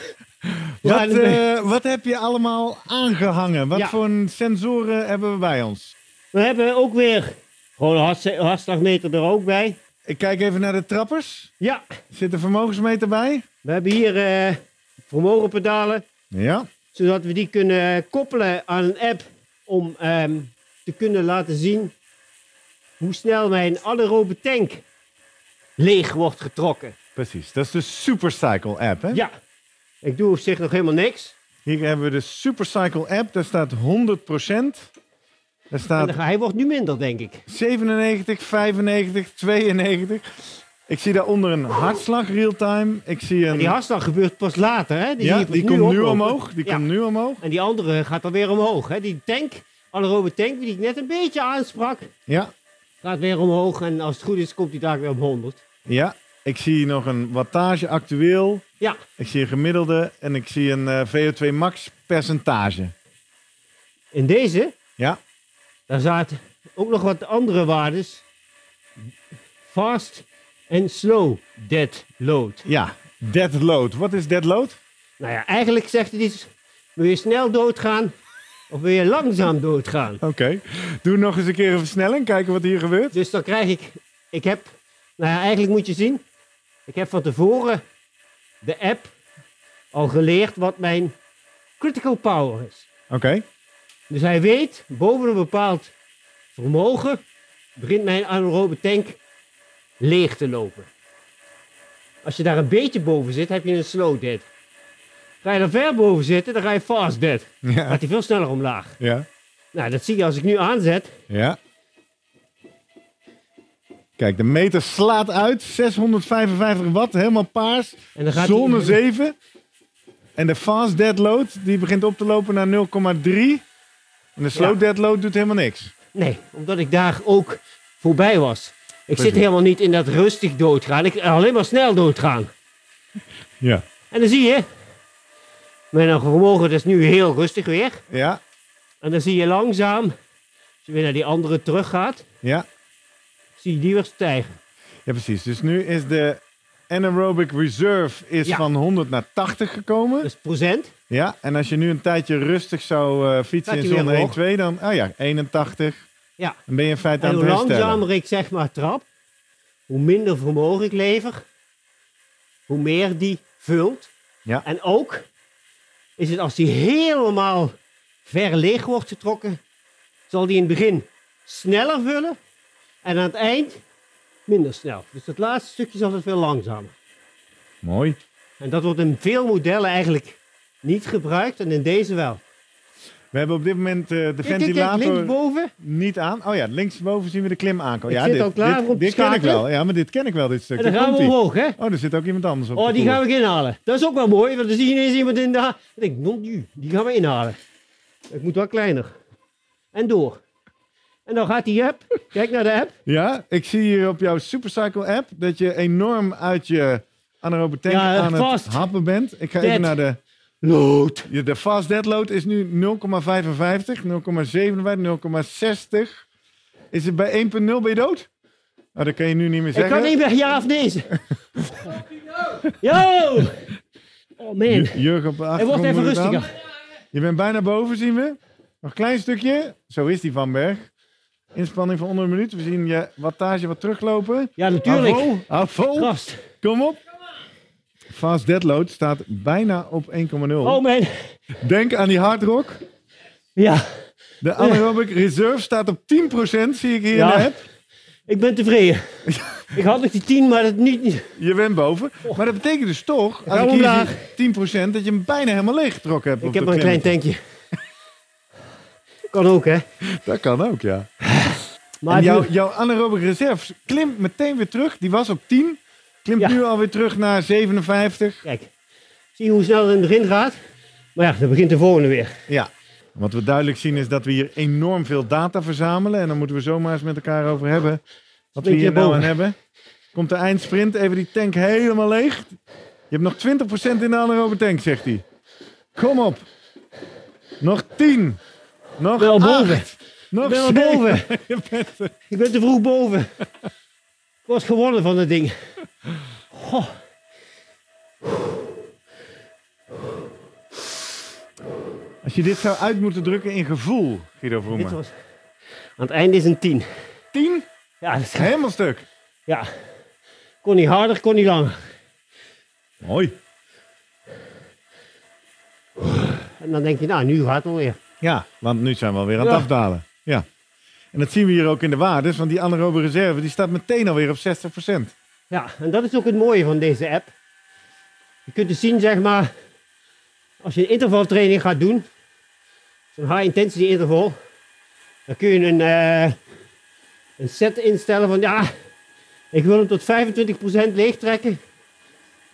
Wat, eh, wat heb je allemaal aangehangen? Wat Ja. voor sensoren hebben we bij ons? We hebben ook weer gewoon een hartslagmeter er ook bij. Ik kijk even naar de trappers. Ja, Zit een vermogensmeter bij? we hebben hier eh vermogenpedalen, Ja. zodat we die kunnen koppelen aan een app om ehm, te kunnen laten zien hoe snel mijn anaerobe tank leeg wordt getrokken. Precies. Dat is de Supercycle app, hè? Ja, ik doe op zich nog helemaal niks. Hier hebben we de Supercycle app. Daar staat 100%. Daar staat hij wordt nu minder, denk ik. 97, 95, 92. Ik zie daaronder een hartslag real-time. Ik zie een... En die hartslag gebeurt pas later, hè? Die, ja, die komt nu omhoog. Die Ja. komt nu omhoog. En die andere gaat dan weer omhoog. Hè? Die tank, anaerobe tank, die ik net een beetje aansprak, Ja. gaat weer omhoog. En als het goed is, komt die daar weer op 100. Ja. Ik zie nog een wattage actueel. Ja, Ik zie een gemiddelde. En ik zie een eh, VO2 max percentage. in deze, Ja. daar zaten ook nog wat andere waardes. Fast en slow dead load. Ja. Dead load. Wat is dead load? Nou ja, eigenlijk zegt het iets, wil je snel doodgaan of wil je langzaam doodgaan? Oké. Doe nog eens een keer een versnelling. Kijken wat hier gebeurt. Dus dan krijg ik, ik heb, nou ja, eigenlijk moet je zien, ik heb van tevoren de app al geleerd wat mijn critical power is. Oké. Dus hij weet, boven een bepaald vermogen begint mijn anaerobe tank leeg te lopen. Als je daar een beetje boven zit, heb je een slow dead. Ga je er ver boven zitten, dan ga je fast dead. Ja. Gaat hij veel sneller omlaag. Ja. Nou, dat zie je als ik nu aanzet. Ja. Kijk, de meter slaat uit. 655 watt, helemaal paars. En dan gaat Zone hij, 7. En de fast dead load, die begint op te lopen naar 0,3. En de slow Ja. dead load doet helemaal niks. Nee, omdat ik daar ook voorbij was. Ik Precies. zit helemaal niet in dat rustig doodgaan. Ik alleen maar snel doodgaan. Ja. En dan zie je, mijn vermogen is nu heel rustig weer. Ja. En dan zie je langzaam, als je weer naar die andere terug gaat, Ja. Zie je die weer stijgen. Ja, precies. Dus nu is de anaerobic reserve is Ja. van 100 naar 80 gekomen. Dus procent. Ja, en als je nu een tijdje rustig zou eh, fietsen Gaat in hij weer zone 1, omhoog. 2, dan oh ja, 81. Ja. Dan ben je in feite En aan hoe het herstellen. langzamer ik zeg maar trap, hoe minder vermogen ik lever, hoe meer die vult. Ja. En ook is het als die helemaal ver leeg wordt getrokken, zal die in het begin sneller vullen en aan het eind minder snel. Dus het laatste stukje is altijd veel langzamer. Mooi. En dat wordt in veel modellen eigenlijk niet gebruikt en in deze wel. We hebben op dit moment eh, de Kijk, kijk, kijk, ventilator linksboven. niet aan. Oh ja, linksboven zien we de klim aankomen. Ik Ja, zit dit, al klaar dit, dit ken ik wel. Ja, maar dit ken ik wel, dit stuk. En dan gaan we omhoog, hè? Oh, er zit ook iemand anders op. Oh, die gaan we inhalen. Dat is ook wel mooi, want dan zie je ineens iemand in de... Ik denk, non nu, die gaan we inhalen. Ik moet wel kleiner. En door. En dan gaat die app. Kijk naar de app. Ja, ik zie hier op jouw Supercycle app dat je enorm uit je anaerobe tank Ja, aan vast. het happen bent. Ik ga Dead. even naar de... Load. Ja, De fast dead load is nu 0,55, 0,57, 0,60. Is het bij 1,0 ben je dood? Nou, dat kan je nu niet meer Ik zeggen. kan niet meer ja of nee zeggen. Yo! Oh man. J- Jurgen op de Hij achtergrond wordt even het rustiger. Je bent bijna boven, zien we. Nog een klein stukje. Zo is die Van Berg. Inspanning van onder een minuut. We zien je wattage wat teruglopen. Ja, natuurlijk. Gast. Kom op. Fast deadload staat bijna op 1,0. Oh man. Denk aan die hard rock. Ja, De anaerobic reserve staat op 10%, zie ik hier Ja. in de app. ik ben tevreden. [laughs] Ik had nog die 10, maar dat niet. Je bent boven. Maar dat betekent dus toch, als ik we hier omlaag. zie 10%, dat je hem bijna helemaal leeg getrokken hebt. Ik heb maar een klein tankje. Kan ook, hè? Dat kan ook, ja. Maar en jouw, nu- jouw anaerobic reserve klimt meteen weer terug. Die was op 10. Klimt Ja. nu alweer terug naar 57. Kijk, zie je hoe snel het in het begin gaat? Maar ja, dan begint de volgende weer. Ja. Wat we duidelijk zien is dat we hier enorm veel data verzamelen. En dan moeten we zomaar eens met elkaar over hebben. Wat we hier nou aan hebben. Komt de eindsprint. Even die tank helemaal leeg. Je hebt nog 20% in de anaerobe tank, zegt hij. Kom op. Nog 10. Nog Wel 8. boven. Nog Ik ben al zeven. boven. [laughs] Je bent er. Ik ben te vroeg boven. Ik was gewonnen van het ding. Goh. Als je dit zou uit moeten drukken in gevoel, Guido Dit Vroemen. was... Aan het einde is een 10. 10? Ja, dat is... Helemaal stuk. ja. Kon niet harder, kon niet langer. Mooi. En dan denk je, nou, nu gaat het alweer. Ja, want nu zijn we alweer aan het afdalen. Ja. En dat zien we hier ook in de waardes, want die anaerobe reserve die staat meteen alweer op 60%. Ja, en dat is ook het mooie van deze app. Je kunt dus zien, zeg maar, als je een intervaltraining gaat doen, zo'n high intensity interval, dan kun je een, eh, een set instellen van, ja, ik wil hem tot 25% leegtrekken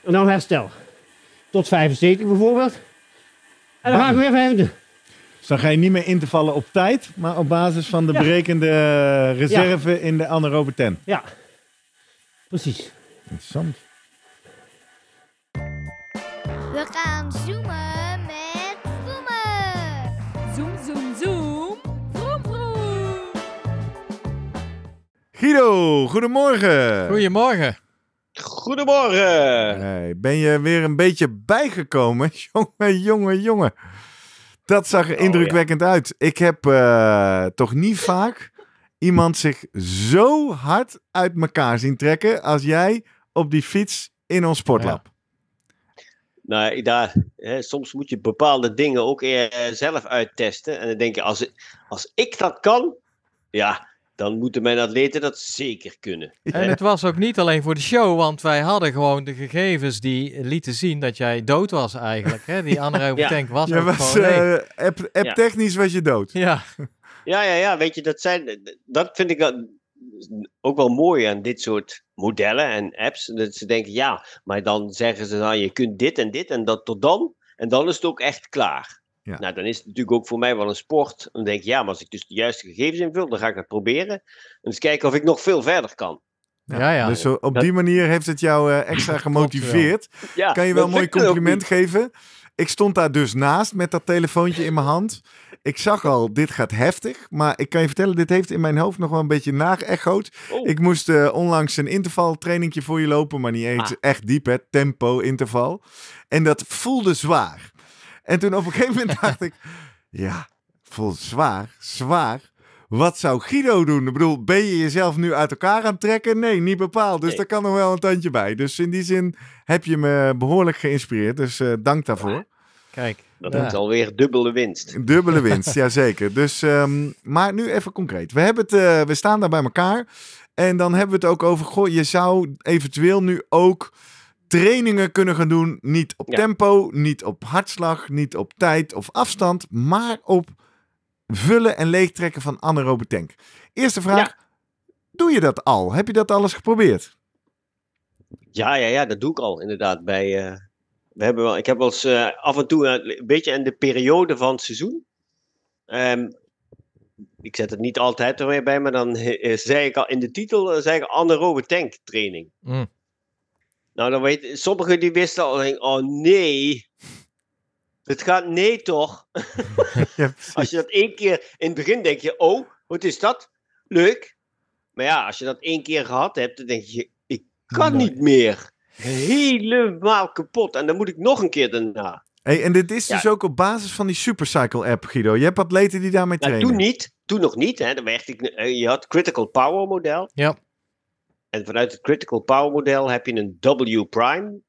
en dan herstel. Tot 75 bijvoorbeeld. En dan ga ik weer 25. Dus dan ga je niet meer in te vallen op tijd, maar op basis van de Ja. berekende reserve in de anaerobe tent. Ja, precies. Interessant. We gaan zoomen met Vroemen. Zoom, zoom, zoom. Vroom, vroom. Guido, goedemorgen. Goedemorgen. Goedemorgen. Hey, ben je weer een beetje bijgekomen? [laughs] Jongen, jongen, jongen. Dat zag er Oh, indrukwekkend uit. Ik heb eh, toch niet vaak iemand zich zo hard uit elkaar zien trekken als jij op die fiets in ons sportlab. Nou, daar, hè, soms moet je bepaalde dingen ook eh, zelf uittesten. En dan denk je, als, als ik dat kan, ja, dan moeten mijn atleten dat zeker kunnen. En het was ook niet alleen voor de show, want wij hadden gewoon de gegevens die lieten zien dat jij dood was eigenlijk. Hè? Die anaerobe [laughs] Ja. tank was Je ook was, eh, app, app Ja. technisch was je dood. Ja, [laughs] Ja, ja, ja, weet je, dat, zijn, dat vind ik ook wel mooi aan dit soort modellen en apps. Dat ze denken, ja, maar dan zeggen ze, nou, je kunt dit en dit en dat tot dan. En dan is het ook echt klaar. Ja. Nou, dan is het natuurlijk ook voor mij wel een sport. Dan denk ik, ja, maar als ik dus de juiste gegevens invul, dan ga ik dat proberen. En eens kijken of ik nog veel verder kan. ja, ja. Dus zo- op Dat- die manier heeft het jou eh, extra gemotiveerd. Ja, Kan je wel een mooi compliment geven? Ik stond daar dus naast met dat telefoontje in mijn hand. Ik zag al, dit gaat heftig. Maar ik kan je vertellen, dit heeft in mijn hoofd nog wel een beetje nageëchoed. Oh. Ik moest eh, onlangs een intervaltrainingje voor je lopen. Maar niet eens Ah. echt diep, hè. Tempo, interval. En dat voelde zwaar. En toen op een gegeven moment dacht ik... Ja, voelt zwaar, zwaar. Wat zou Guido doen? Ik bedoel, ben je jezelf nu uit elkaar aan het trekken? Nee, niet bepaald. Dus Nee. daar kan nog wel een tandje bij. Dus in die zin heb je me behoorlijk geïnspireerd. Dus eh, dank daarvoor. Kijk. Dat Ja. is alweer dubbele winst. Een dubbele winst, jazeker. Dus, ehm, maar nu even concreet. We, hebben het, eh, we staan daar bij elkaar. En dan hebben we het ook over... Goh, je zou eventueel nu ook trainingen kunnen gaan doen. Niet op Ja. tempo, niet op hartslag, niet op tijd of afstand. Maar op vullen en leegtrekken van anaerobe tank. Eerste vraag. Doe je dat al? Heb je dat alles geprobeerd? Ja, ja, ja, dat doe ik al inderdaad. Bij, eh, we hebben wel, ik heb wel eens eh, af en toe eh, een beetje in de periode van het seizoen. ehm, ik zet het niet altijd er weer bij, maar dan zei ik al in de titel zei ik anaerobe tank training. Mm. Nou, dan weet sommigen die wisten al, denk, oh nee. Het gaat nee toch? [laughs] Ja, Als je dat één keer in het begin denk je, oh, wat is dat? Leuk. Maar ja, als je dat één keer gehad hebt, dan denk je, ik kan Nee. niet meer. Helemaal kapot. En dan moet ik nog een keer daarna. Hey, en dit is Ja. dus ook op basis van die Supercycle app, Guido. Je hebt atleten die daarmee Nou, trainen. toen niet. Toen nog niet. Hè. Dan werkte ik, eh, je had Critical Power model. Ja. En vanuit het Critical Power model heb je een W prime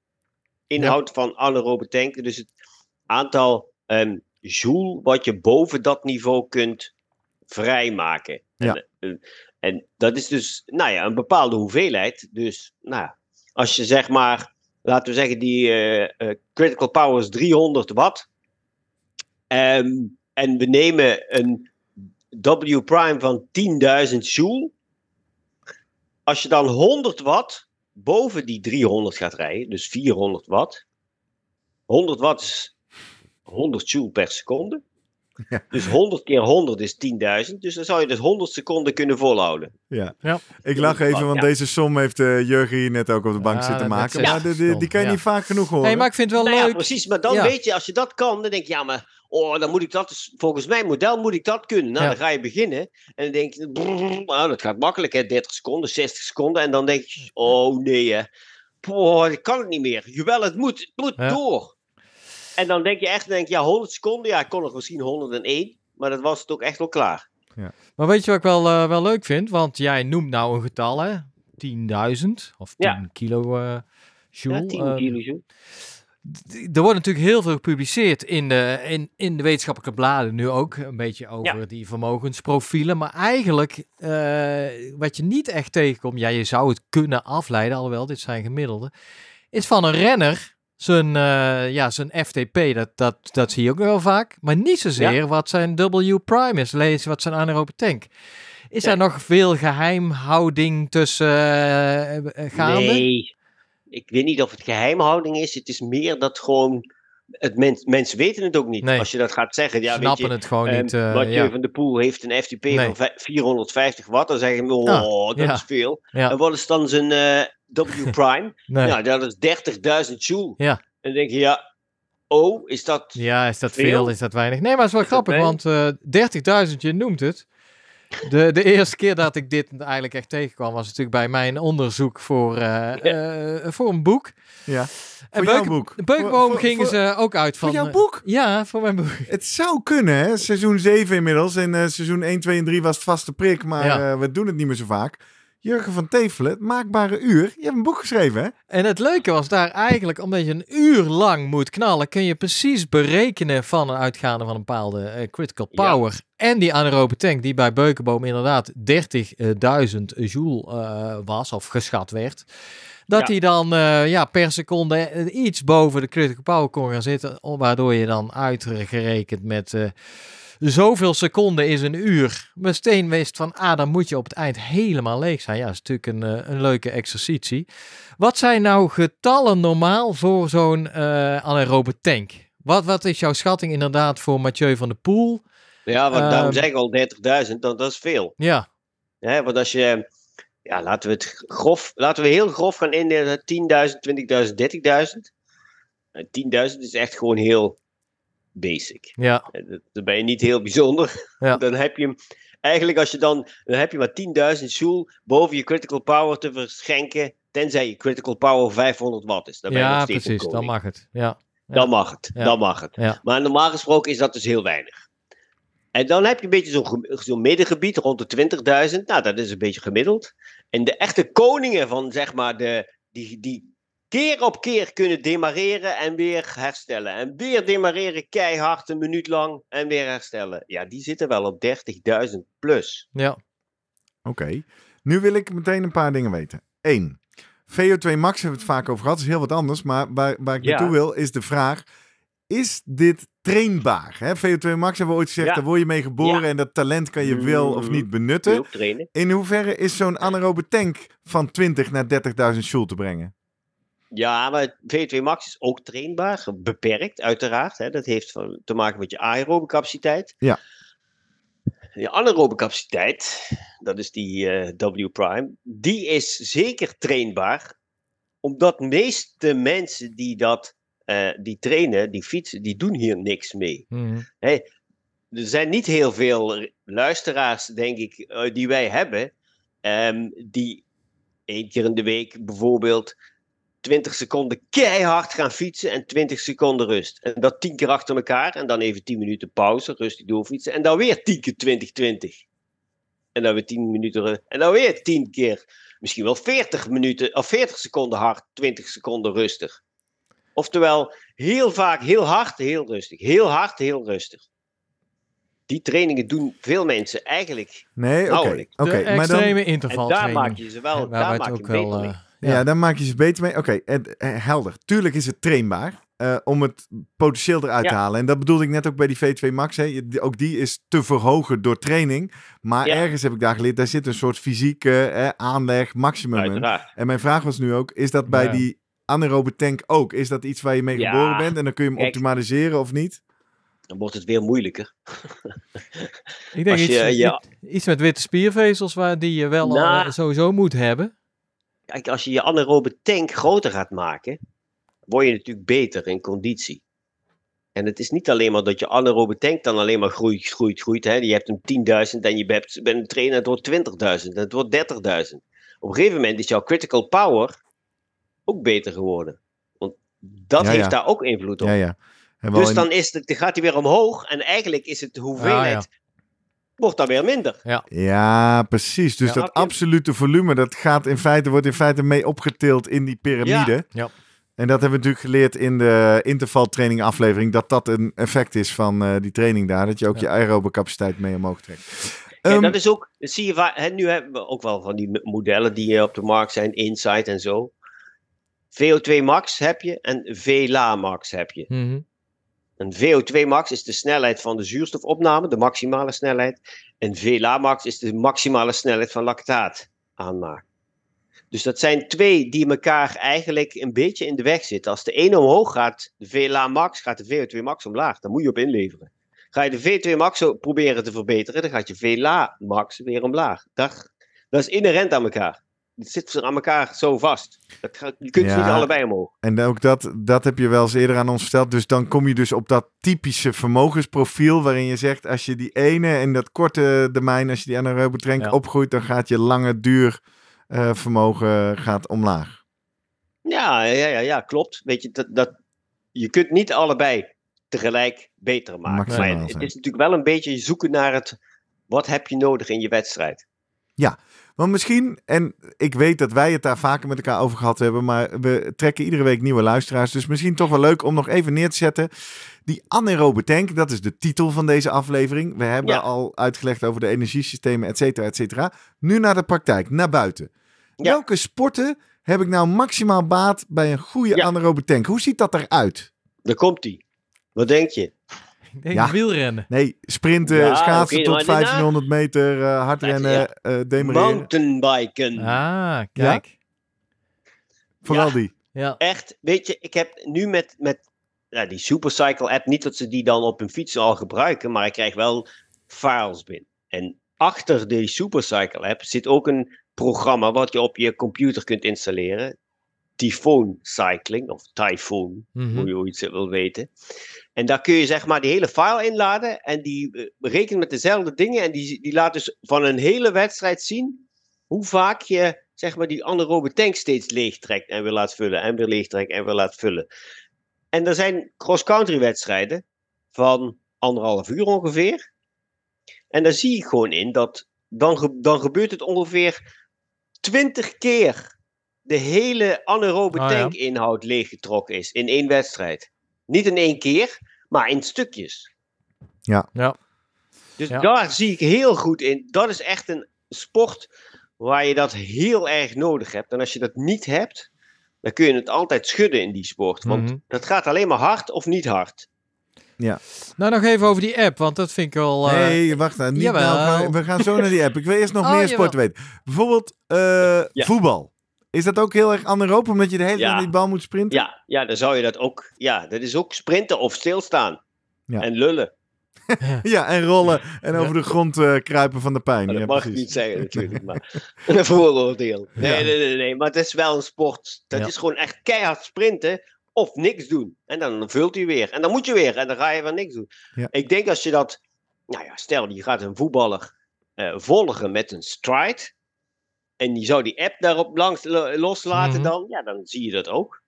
inhoud van anaerobe tanken. Dus het aantal ehm joule wat je boven dat niveau kunt vrijmaken. Ja. En, eh, en dat is dus, nou ja, een bepaalde hoeveelheid. Dus, nou, als je zeg maar, laten we zeggen, die eh, eh, Critical Power is 300 watt. Ehm, en we nemen een W prime van 10.000 joule. Als je dan 100 watt boven die 300 gaat rijden, dus 400 watt. 100 watt is 100 joule per seconde. Ja. Dus 100 keer 100 is 10.000. Dus dan zou je dus 100 seconden kunnen volhouden. Ja. Ja. Ik lach even, want Ja. deze som heeft eh, Jurgen hier net ook op de bank Ja, zitten maken. Maar de, de- die kan je ja. niet vaak genoeg horen. Hey, maar ik vind het wel Nou ja, leuk. precies. Maar dan Ja. weet je, als je dat kan, dan denk je, ja, maar oh, dan moet ik dat, dus- volgens mijn model moet ik dat kunnen. Nou, Ja. dan ga je beginnen en dan denk je, brrr, nou, dat gaat makkelijk, hè, 30 seconden, 60 seconden. En dan denk je, oh nee, hè. Boah, ik kan het niet meer. Jawel, het moet, het moet Ja. door. En dan denk je echt, denk je, ja, 100 seconden, ja, ik kon nog misschien 101, maar dat was het ook echt wel klaar. Maar weet je wat ik wel, eh, wel leuk vind? Want jij noemt nou een getal, hè? 10.000 of 10 Ja. kilo eh joule. Ja, 10 Ehm, kilo joule. Er wordt natuurlijk heel veel gepubliceerd in de, in, in de wetenschappelijke bladen nu ook. Een beetje over die vermogensprofielen. Maar eigenlijk, eh, wat je niet echt tegenkomt, ja, je zou het kunnen afleiden, alhoewel dit zijn gemiddelde, is van een renner zijn, eh, ja, zijn FTP. Dat, dat, dat zie je ook wel vaak. Maar niet zozeer wat zijn W prime is. Lees wat zijn anaerobe tank. Is Ja. er nog veel geheimhouding tussen eh, gaande? Nee, ik weet niet of het geheimhouding is. Het is meer dat gewoon, het mens, mensen weten het ook niet. Nee. Als je dat gaat zeggen, ja, weet Snappen je, het gewoon Ehm, niet. eh, Mathieu ja. van der Poel heeft een FTP Nee. van vij- 450 watt. Dan zeggen we, oh, dat ja. is veel. En wat is dan zijn eh, W [laughs] prime? Nee. Nou, dat is 30.000 joule. Ja. En dan denk je, ja, oh, is dat... Ja, is dat veel? Veel? Is dat weinig? Nee, maar het is wel Is grappig, want eh 30.000, je noemt het. De, de eerste keer dat ik dit eigenlijk echt tegenkwam, was natuurlijk bij mijn onderzoek voor, eh, eh, voor een boek. Ja. En Voor jouw boek. Voor- voor- gingen voor- ze ook uit van... Voor jouw eh, boek? Ja, voor mijn boek. Het zou kunnen, hè? Seizoen 7 inmiddels. En eh, seizoen 1, 2 en 3 was het vaste prik. Maar Ja. eh, we doen het niet meer zo vaak. Jurgen van Tevelen, het maakbare uur. Je hebt een boek geschreven, hè? En het leuke was daar eigenlijk, omdat je een uur lang moet knallen, kun je precies berekenen van een uitgaande van een bepaalde eh, critical Ja. power. En die anaerobe tank, die bij Beukenboom inderdaad 30.000 joule eh, was, of geschat werd. Dat Ja. die dan eh, ja, per seconde iets boven de critical power kon gaan zitten. Waardoor je dan uitgerekend met eh, zoveel seconden is een uur. Meteen wist van, ah, dan moet je op het eind helemaal leeg zijn. Ja, dat is natuurlijk een, eh, een leuke exercitie. Wat zijn nou getallen normaal voor zo'n eh anaerobe tank? Wat, wat is jouw schatting inderdaad voor Mathieu van der Poel? Ja, want daarom Ehm. zeg ik al 30.000, dat, dat is veel. Ja, Hè, want als je, ja, laten we het grof, laten we heel grof gaan indelen, 10.000, 20.000, 30.000. Eh, 10.000 is echt gewoon heel basic. ja, Eh, Dan ben je niet heel bijzonder. Ja. [laughs] Dan heb je hem, eigenlijk als je dan, dan heb je maar 10.000 joule boven je critical power te verschenken, tenzij je critical power 500 watt is. Dan ben je ja precies. Dan mag het. Ja, Dan mag het, dan mag het. Ja. Maar normaal gesproken is dat dus heel weinig. En dan heb je een beetje zo'n middengebied rond de 20.000. Nou, dat is een beetje gemiddeld. En de echte koningen van, zeg maar, de, die, die keer op keer kunnen demareren en weer herstellen. En weer demareren keihard een minuut lang en weer herstellen. Ja, die zitten wel op 30.000 plus. ja. Oké. Nu wil ik meteen een paar dingen weten. Eén. VO2 max hebben we het vaak over gehad. Dat is heel wat anders. Maar waar, waar ik Ja. naartoe wil is de vraag. is dit trainbaar? Hè? VO2 Max hebben we ooit gezegd, Ja. daar word je mee geboren Ja. en dat talent kan je wel of Mhm. niet benutten. ook trainen. In hoeverre is zo'n anaerobe tank van 20 naar 30.000 joule te brengen? Ja, maar het V2 Max is ook trainbaar, beperkt uiteraard. Hè. Dat heeft van- te maken met je aerobe capaciteit. Ja. Je anaerobe capaciteit, dat is die eh, W prime, die is zeker trainbaar, omdat de meeste mensen die dat eh, die trainen, die fietsen, die doen hier niks mee. Mhm. Er zijn niet heel veel luisteraars, denk ik, eh, die wij hebben, ehm, die één keer in de week bijvoorbeeld 20 seconden keihard gaan fietsen en 20 seconden rust. En dat 10 keer achter elkaar en dan even 10 minuten pauze, rustig doorfietsen en dan weer 10 keer 20, 20. En dan weer 10 minuten en dan weer 10 keer, misschien wel 40 minuten of 40 seconden hard, 20 seconden rustig. Oftewel, heel vaak heel hard, heel rustig. Heel hard, heel rustig. Die trainingen doen veel mensen eigenlijk. Nee, oké. Nauwelijks. oké, de maar dan, extreme En daar maak je ze wel, daar maak je ook beter wel... mee. Ja. ja. daar maak je ze beter mee. Oké, eh, helder. Tuurlijk is het trainbaar eh, om het potentieel eruit te halen. En dat bedoelde ik net ook bij die V2 Max. Hè. Ook die is te verhogen door training. Maar Ja. ergens heb ik daar geleerd, daar zit een soort fysieke aanleg, maximum in. En mijn vraag was nu ook, is dat bij Ja. die anaerobe tank ook? Is dat iets waar je mee Ja. geboren bent en dan kun je hem Kijk. optimaliseren of niet? Dan wordt het weer moeilijker. [laughs] Ik denk Als iets, je- ja. iets met witte spiervezels waar die je wel al, Nou. sowieso moet hebben. Kijk, als je je anaerobe tank groter gaat maken, word je natuurlijk beter in conditie. En het is niet alleen maar dat je anaerobe tank dan alleen maar groeit, groeit, groeit. Hè. Je hebt een 10.000 en je bent, bent een trainer, het wordt 20.000 en het wordt 30.000. Op een gegeven moment is jouw critical power ook beter geworden. Want dat Ja, heeft ja. daar ook invloed op. Ja, Dus dan, is het, dan gaat hij weer omhoog en eigenlijk is het de hoeveelheid, wordt dan weer minder. Ja, precies. Dus Ja. dat absolute volume, dat gaat in feite, wordt in feite mee opgetild in die piramide. Ja. En dat hebben we natuurlijk geleerd in de intervaltraining aflevering, dat dat een effect is van eh, die training daar, dat je ook Ja. je aerobe capaciteit mee omhoog trekt. En Ehm, dat is ook, dat zie je vaak, hè, nu hebben we ook wel van die modellen die eh, op de markt zijn, Insight en zo. VO2 max heb je en VLA max heb je. Mhm. Een VO2 max is de snelheid van de zuurstofopname, de maximale snelheid. En VLA max is de maximale snelheid van lactaat aanmaak. Dus dat zijn twee die elkaar eigenlijk een beetje in de weg zitten. Als de ene omhoog gaat, de VLA max, gaat de VO2 max omlaag. Daar moet je op inleveren. Ga je de V2 max proberen te verbeteren, dan gaat je VLA max weer omlaag. Dat, dat is inherent aan elkaar. Het zit aan elkaar zo vast. Dat je kunt ze Ja. niet allebei omhoog. En ook dat, dat heb je wel eens eerder aan ons verteld. Dus dan kom je dus op dat typische vermogensprofiel. Waarin je zegt, als je die ene en dat korte domein, als je die anaerobe tank Ja. opgroeit, dan gaat je lange duur eh, vermogen gaat omlaag. Ja, ja, ja, ja klopt. Weet je, dat, dat, je kunt niet allebei tegelijk beter maken. Maximaal Maar het zijn. is natuurlijk wel een beetje zoeken naar het. Wat heb je nodig in je wedstrijd? Want misschien, en ik weet dat wij het daar vaker met elkaar over gehad hebben, maar we trekken iedere week nieuwe luisteraars. Dus misschien toch wel leuk om nog even neer te zetten. Die anaerobe tank, dat is de titel van deze aflevering. We hebben Ja. al uitgelegd over de energiesystemen, et cetera, et cetera. Nu naar de praktijk, naar buiten. Ja. Welke sporten heb ik nou maximaal baat bij een goede Ja. anaerobe tank? Hoe ziet dat eruit? Daar komt die. Wat denk je? [laughs] Denk Ja. wielrennen. Nee, sprinten, Ja, schaatsen tot maar daarna- 1500 meter, eh, hardrennen, Ja. eh demereren. Mountainbiken. Ah, kijk. Vooral Ja. die. Ja. Echt, weet je, ik heb nu met, met ja, die Supercycle app, niet dat ze die dan op hun fiets al gebruiken, maar ik krijg wel files binnen. En achter die Supercycle app zit ook een programma wat je op je computer kunt installeren. Typhoon Cycling, of Typhoon, Mhm. hoe je hoe je het wil weten. En daar kun je zeg maar die hele file inladen en die eh, rekent met dezelfde dingen en die, die laat dus van een hele wedstrijd zien hoe vaak je zeg maar die anaerobe tank steeds leeg trekt en weer laat vullen en weer leeg trekt en weer laat vullen. En er zijn cross-country wedstrijden van anderhalf uur ongeveer. En daar zie ik gewoon in dat dan, dan gebeurt het ongeveer 20 keer de hele anaerobe Ah, ja. tankinhoud leeggetrokken is in één wedstrijd. Niet in één keer, maar in stukjes. Ja. Ja. Dus Ja. daar zie ik heel goed in. Dat is echt een sport waar je dat heel erg nodig hebt. En als je dat niet hebt, dan kun je het altijd schudden in die sport. Want Mhm. dat gaat alleen maar hard of niet hard. Ja. Nou, nog even over die app, want dat vind ik wel... eh, Nee, wacht nou. Niet jawel. nou, we gaan zo naar die app. Ik wil eerst nog Oh, meer jawel. sporten weten. Bijvoorbeeld eh, voetbal. Is dat ook heel erg anaeroop, omdat je de hele tijd Ja. die bal moet sprinten? Ja, ja, dan zou je dat ook. Ja, dat is ook sprinten of stilstaan. Ja. En lullen. [laughs] Ja, en rollen en over de grond eh, kruipen van de pijn. Maar ja, dat mag precies. ik niet zeggen natuurlijk. Maar [laughs] [laughs] een vooroordeel. Nee, Ja. nee, nee, nee. Maar het is wel een sport. Dat Ja. is gewoon echt keihard sprinten of niks doen. En dan vult hij weer. En dan moet je weer. En dan ga je weer niks doen. Ja. Ik denk als je dat... Nou ja, stel je gaat een voetballer eh, volgen met een stride. En die zou die app daarop langs lo- loslaten Mhm. dan. Ja, dan zie je dat ook.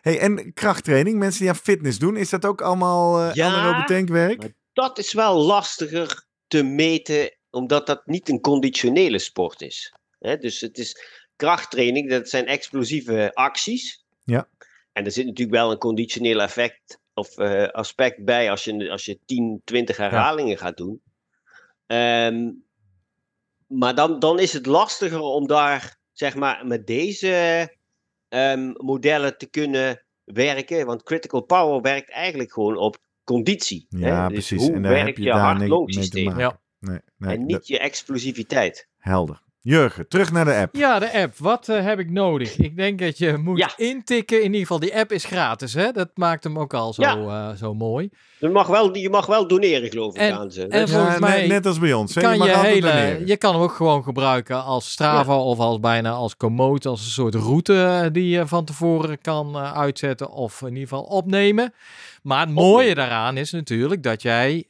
Hey, en krachttraining, mensen die aan fitness doen, is dat ook allemaal eh Ja, anaerobe tankwerk? Dat is wel lastiger te meten. Omdat dat niet een conditionele sport is. Dus het is krachttraining. Dat zijn explosieve acties. Ja. En er zit natuurlijk wel een conditioneel effect of eh, aspect bij als je, als je 10, 20 herhalingen gaat doen. Ehm, maar dan, dan is het lastiger om daar, zeg maar, met deze ehm, modellen te kunnen werken. Want critical power werkt eigenlijk gewoon op conditie. Ja, hè? Dus precies. hoe En daar heb werkt je je longsysteem? maken. Ja. Nee, nee, En dat- niet je explosiviteit. helder. Jurgen, terug naar de app. Ja, de app. Wat eh, heb ik nodig? Ik denk dat je moet Ja. intikken. In ieder geval, die app is gratis, hè? Dat maakt hem ook al zo, Ja. eh, zo mooi. Je mag wel, je mag wel doneren, geloof ik, En- aan ze. en Ja, volgens net- mij net als bij ons. hè? Kan je mag je, altijd hele, doneren. je kan hem ook gewoon gebruiken als Strava of als bijna als Komoot, als een soort route eh, die je van tevoren kan uitzetten of in ieder geval opnemen. Maar het mooie daaraan is natuurlijk dat jij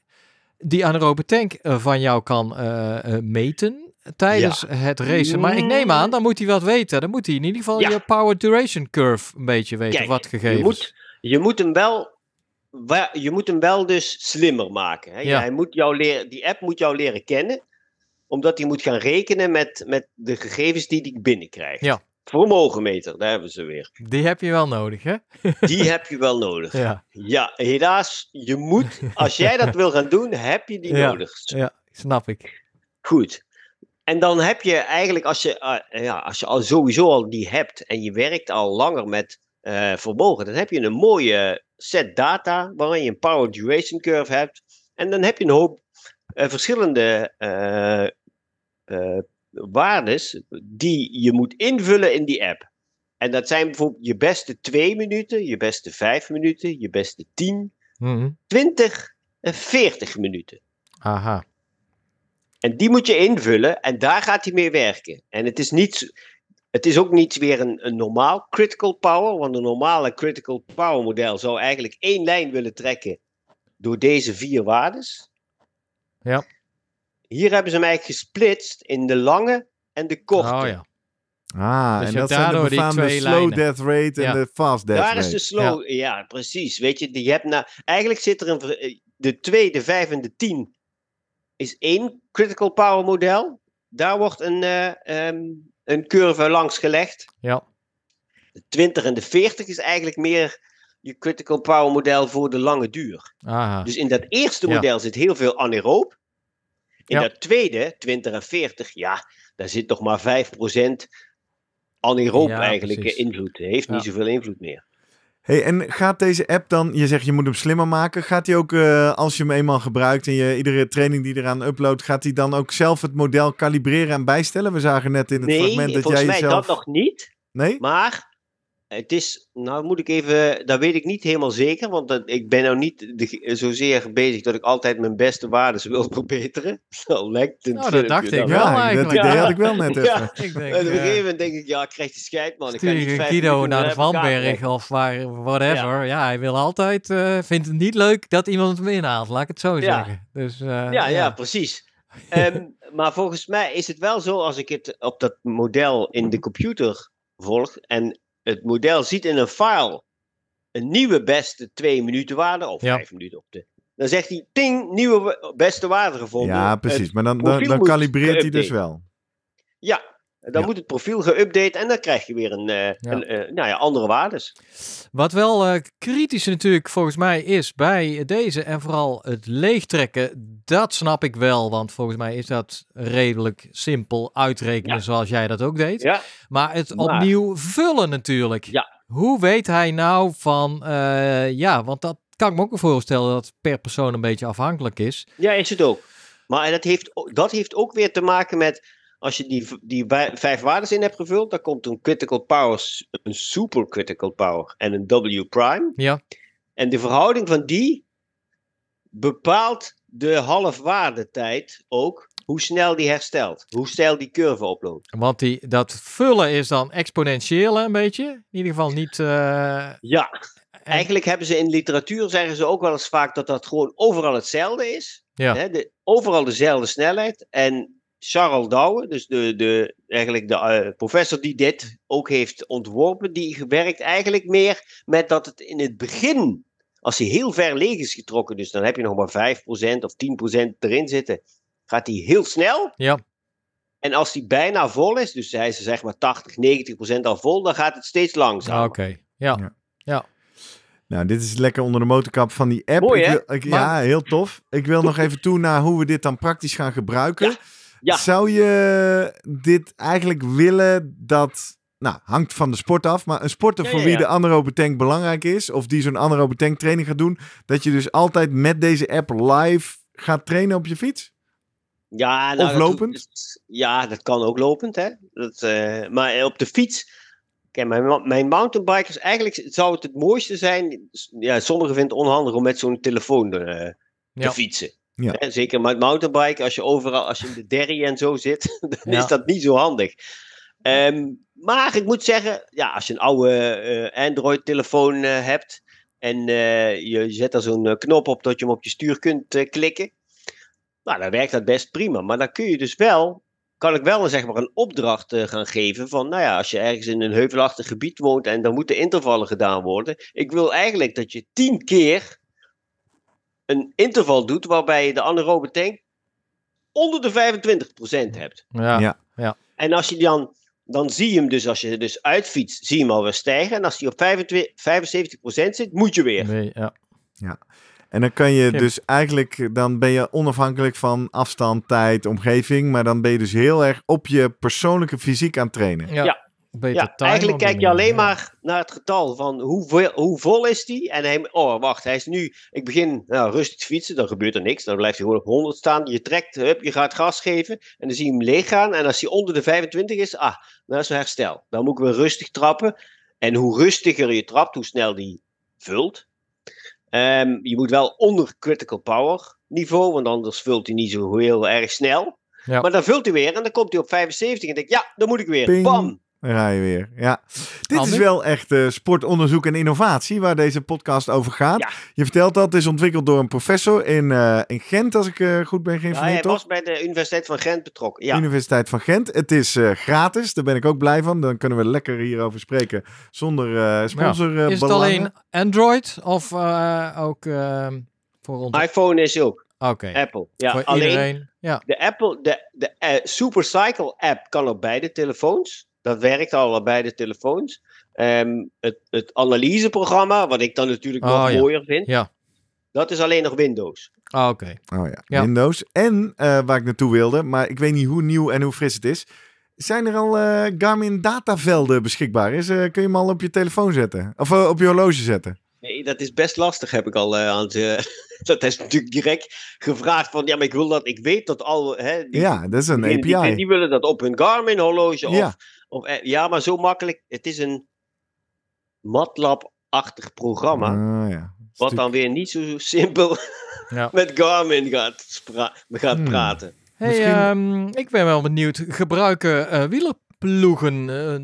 die anaerobe tank van jou kan eh, eh, meten tijdens het racen. Maar ik neem aan, dan moet hij wat weten. Dan moet hij in ieder geval Ja. je power duration curve een beetje weten, Kijk, wat gegevens. Je moet, je moet hem wel. Je moet hem wel dus slimmer maken. Hè? Ja. Hij moet jou leren, die app moet jou leren kennen, omdat hij moet gaan rekenen met, met de gegevens die hij binnenkrijgt. Ja. Vermogenmeter, daar hebben ze weer. Die heb je wel nodig, hè? [laughs] Die heb je wel nodig. Ja. Ja, helaas, je moet, als jij dat [laughs] wil gaan doen, heb je die Ja. nodig. ja snap ik. Goed. En dan heb je eigenlijk, als je, eh, ja, als je al sowieso al die hebt en je werkt al langer met eh, vermogen, dan heb je een mooie set data waarin je een power duration curve hebt. En dan heb je een hoop eh, verschillende waardes die je moet invullen in die app. En dat zijn bijvoorbeeld je beste 2 minuten, je beste 5 minuten, je beste 10, Mhm. 20 en 40 minuten. Aha. En die moet je invullen en daar gaat hij mee werken. En het is, niet, het is ook niet weer een, een normaal critical power, want een normale critical power model zou eigenlijk één lijn willen trekken door deze vier waardes. Ja. Hier hebben ze hem eigenlijk gesplitst in de lange en de korte. Oh ja. Ah, Dus en dat zijn de befaamde slow lijnen. death rate en Ja. de fast death Daar rate. is de slow, ja. precies. Weet je, je hebt na, eigenlijk zit er een, eh, de 2, de 5 en de 10 is één critical power model. Daar wordt een, eh, ehm, een curve langs gelegd. Ja. De 20 en de 40 is eigenlijk meer je critical power model voor de lange duur. Aha. Dus in dat eerste Ja. model zit heel veel anaeroop. In Ja. dat tweede, 20 en 40, ja, daar zit nog maar 5% anaeroop Ja, eigenlijk precies. eh, invloed. Heeft niet zoveel invloed meer. Hey, en gaat deze app dan, je zegt je moet hem slimmer maken, gaat hij ook, eh, als je hem eenmaal gebruikt en je iedere training die eraan uploadt, gaat hij dan ook zelf het model kalibreren en bijstellen? We zagen net in het nee, fragment dat volgens jij mij jezelf... dat nog niet. Nee? Maar het is, nou moet ik even, dat weet ik niet helemaal zeker, want dat, ik ben nou niet de, zozeer bezig dat ik altijd mijn beste waardes wil [laughs] verbeteren. Zo lijkt het Nou, dat dacht ik wel Ja, dat idee had ik wel net even. Ja. Ik denk, En op een gegeven moment denk ik, ja, ik krijg de scheid, man. Ik kan stuur niet naar de Vanberg of waar, whatever. Ja. hij wil altijd, eh, vindt het niet leuk dat iemand hem inhaalt, laat ik het zo Ja. zeggen. Dus, eh, Ja, ja, precies. Ehm, [laughs] maar volgens mij is het wel zo als ik het op dat model in de computer volg en het model ziet in een file een nieuwe beste twee minuten waarde of Ja. vijf minuten op de. Dan zegt hij, ting, nieuwe beste waarde gevonden. Ja, precies. Maar dan, dan, dan kalibreert hij dus wel. Ja, dan Ja. moet het profiel geüpdate en dan krijg je weer een, eh, een eh, nou ja, andere waardes. Wat wel eh, kritisch natuurlijk volgens mij is bij deze en vooral het leegtrekken, dat snap ik wel. Want volgens mij is dat redelijk simpel uitrekenen zoals jij dat ook deed. Ja, Maar het opnieuw vullen natuurlijk. Ja. Hoe weet hij nou van, ja, want dat kan ik me ook wel voorstellen dat het per persoon een beetje afhankelijk is. Ja, is het ook. Maar dat heeft, dat heeft ook weer te maken met. Als je die, die vijf waarden in hebt gevuld, dan komt een critical power, een super critical power en een W prime. Ja. En de verhouding van die bepaalt de halfwaardetijd ook hoe snel die herstelt. Hoe snel die curve oploopt. Want die, dat vullen is dan exponentieel een beetje. In ieder geval niet... eh, Ja, en- eigenlijk hebben ze in literatuur zeggen ze ook wel eens vaak dat dat gewoon overal hetzelfde is. Ja. Hè, de, overal dezelfde snelheid. En Charles Douwe, dus de, de, eigenlijk de eh, professor die dit ook heeft ontworpen, die werkt eigenlijk meer met dat het in het begin, als hij heel ver leeg is getrokken, dus dan heb je nog maar 5% of 10% erin zitten, gaat hij heel snel. Ja. En als hij bijna vol is, dus hij is zeg maar 80, 90% al vol, dan gaat het steeds langzamer. Oké, ja. Nou, dit is lekker onder de motorkap van die app. Mooi, Ik hè? wil- ik- Ja, heel tof. Ik wil nog even toe naar hoe we dit dan praktisch gaan gebruiken. Ja, ja. Zou je dit eigenlijk willen dat... Nou, hangt van de sport af. Maar een sporter Ja, voor ja, wie ja. de anaerobe tank belangrijk is... of die zo'n anaerobe tank training gaat doen... dat je dus altijd met deze app live gaat trainen op je fiets? Ja, nou, Of dat- lopend? dat- ja, dat kan ook lopend, hè. Dat, eh, maar op de fiets... Kijk, mijn, mijn mountainbikers... Eigenlijk zou het het mooiste zijn... Ja, sommigen vinden het onhandig om met zo'n telefoon eh, te Ja. fietsen. Ja. Hè, zeker met mountainbiken, als je overal... Als je in de derry en zo zit, [laughs] dan Ja. is dat niet zo handig. Ehm, maar ik moet zeggen... Ja, als je een oude eh, Android-telefoon eh, hebt... En eh, je zet er zo'n knop op dat je hem op je stuur kunt klikken. Nou, dan werkt dat best prima. Maar dan kun je dus wel, kan ik wel zeg maar een opdracht gaan geven van, nou ja, als je ergens in een heuvelachtig gebied woont en dan moeten intervallen gedaan worden. Ik wil eigenlijk dat je tien keer een interval doet waarbij je de anaerobe tank onder de 25% hebt. Ja. Ja. En als je dan, dan zie je hem dus, als je dus uitfietst, zie je hem alweer stijgen. En als hij op 25, 75% zit, moet je weer. Nee, ja. En dan kan je Ja. dus eigenlijk, dan ben je onafhankelijk van afstand, tijd, omgeving. Maar dan ben je dus heel erg op je persoonlijke fysiek aan het trainen. Ja. Ja. Beter Ja, time eigenlijk kijk je alleen ja. maar naar het getal van hoe, hoe vol is die. En hij, oh wacht, hij is nu, ik begin nou, rustig te fietsen, dan gebeurt er niks. Dan blijft hij gewoon op 100 staan. Je trekt, hup, je gaat gas geven en dan zie je hem leeg gaan. En als hij onder de 25 is, ah, dan is het herstel. Dan moet ik weer rustig trappen. En hoe rustiger je trapt, hoe snel die vult. Ehm, je moet wel onder critical power niveau, want anders vult hij niet zo heel erg snel. Ja. Maar dan vult hij weer en dan komt hij op 75 en denk ik, ja, dan moet ik weer. Ping. Bam! Dan ga je weer. Ja. Dit is wel echt eh, sportonderzoek en innovatie waar deze podcast over gaat. Ja. Je vertelt dat het is ontwikkeld door een professor in, eh, in Gent, als ik eh, goed ben Ja, hij geïnformeerd. toch? was bij de Universiteit van Gent betrokken. Ja, Universiteit van Gent. Het is eh, gratis, daar ben ik ook blij van. Dan kunnen we lekker hierover spreken zonder eh sponsor eh, Is het alleen Android of eh, ook ehm, voor ons? iPhone is ook Oké, Apple. Ja, voor alleen iedereen. Ja, de Apple, de, de eh, Supercycle app kan op beide telefoons. Dat werkt al op beide telefoons. Ehm, het, het analyseprogramma, wat ik dan natuurlijk Oh, nog ja. mooier vind, ja. dat is alleen nog Windows. Ah, Oké. Oh ja, Ja. Windows. En eh, waar ik naartoe wilde, maar ik weet niet hoe nieuw en hoe fris het is. Zijn er al eh, Garmin datavelden beschikbaar? Is, eh, kun je hem al op je telefoon zetten? Of op je horloge zetten? Nee, dat is best lastig, heb ik al eh, aan het. [laughs] dat is natuurlijk direct gevraagd van, ja, maar ik wil dat, ik weet dat al, hè, die, Ja, dat is een die, die, API. die willen dat op hun Garmin horloge Ja. of, of eh, ja, maar zo makkelijk. Het is een MATLAB-achtig programma. Ah, ja. Wat dan weer niet zo simpel [laughs] Ja. met Garmin gaat, spra- gaat Hmm. praten. Hey, Misschien- ehm, ik ben wel benieuwd. Gebruiken eh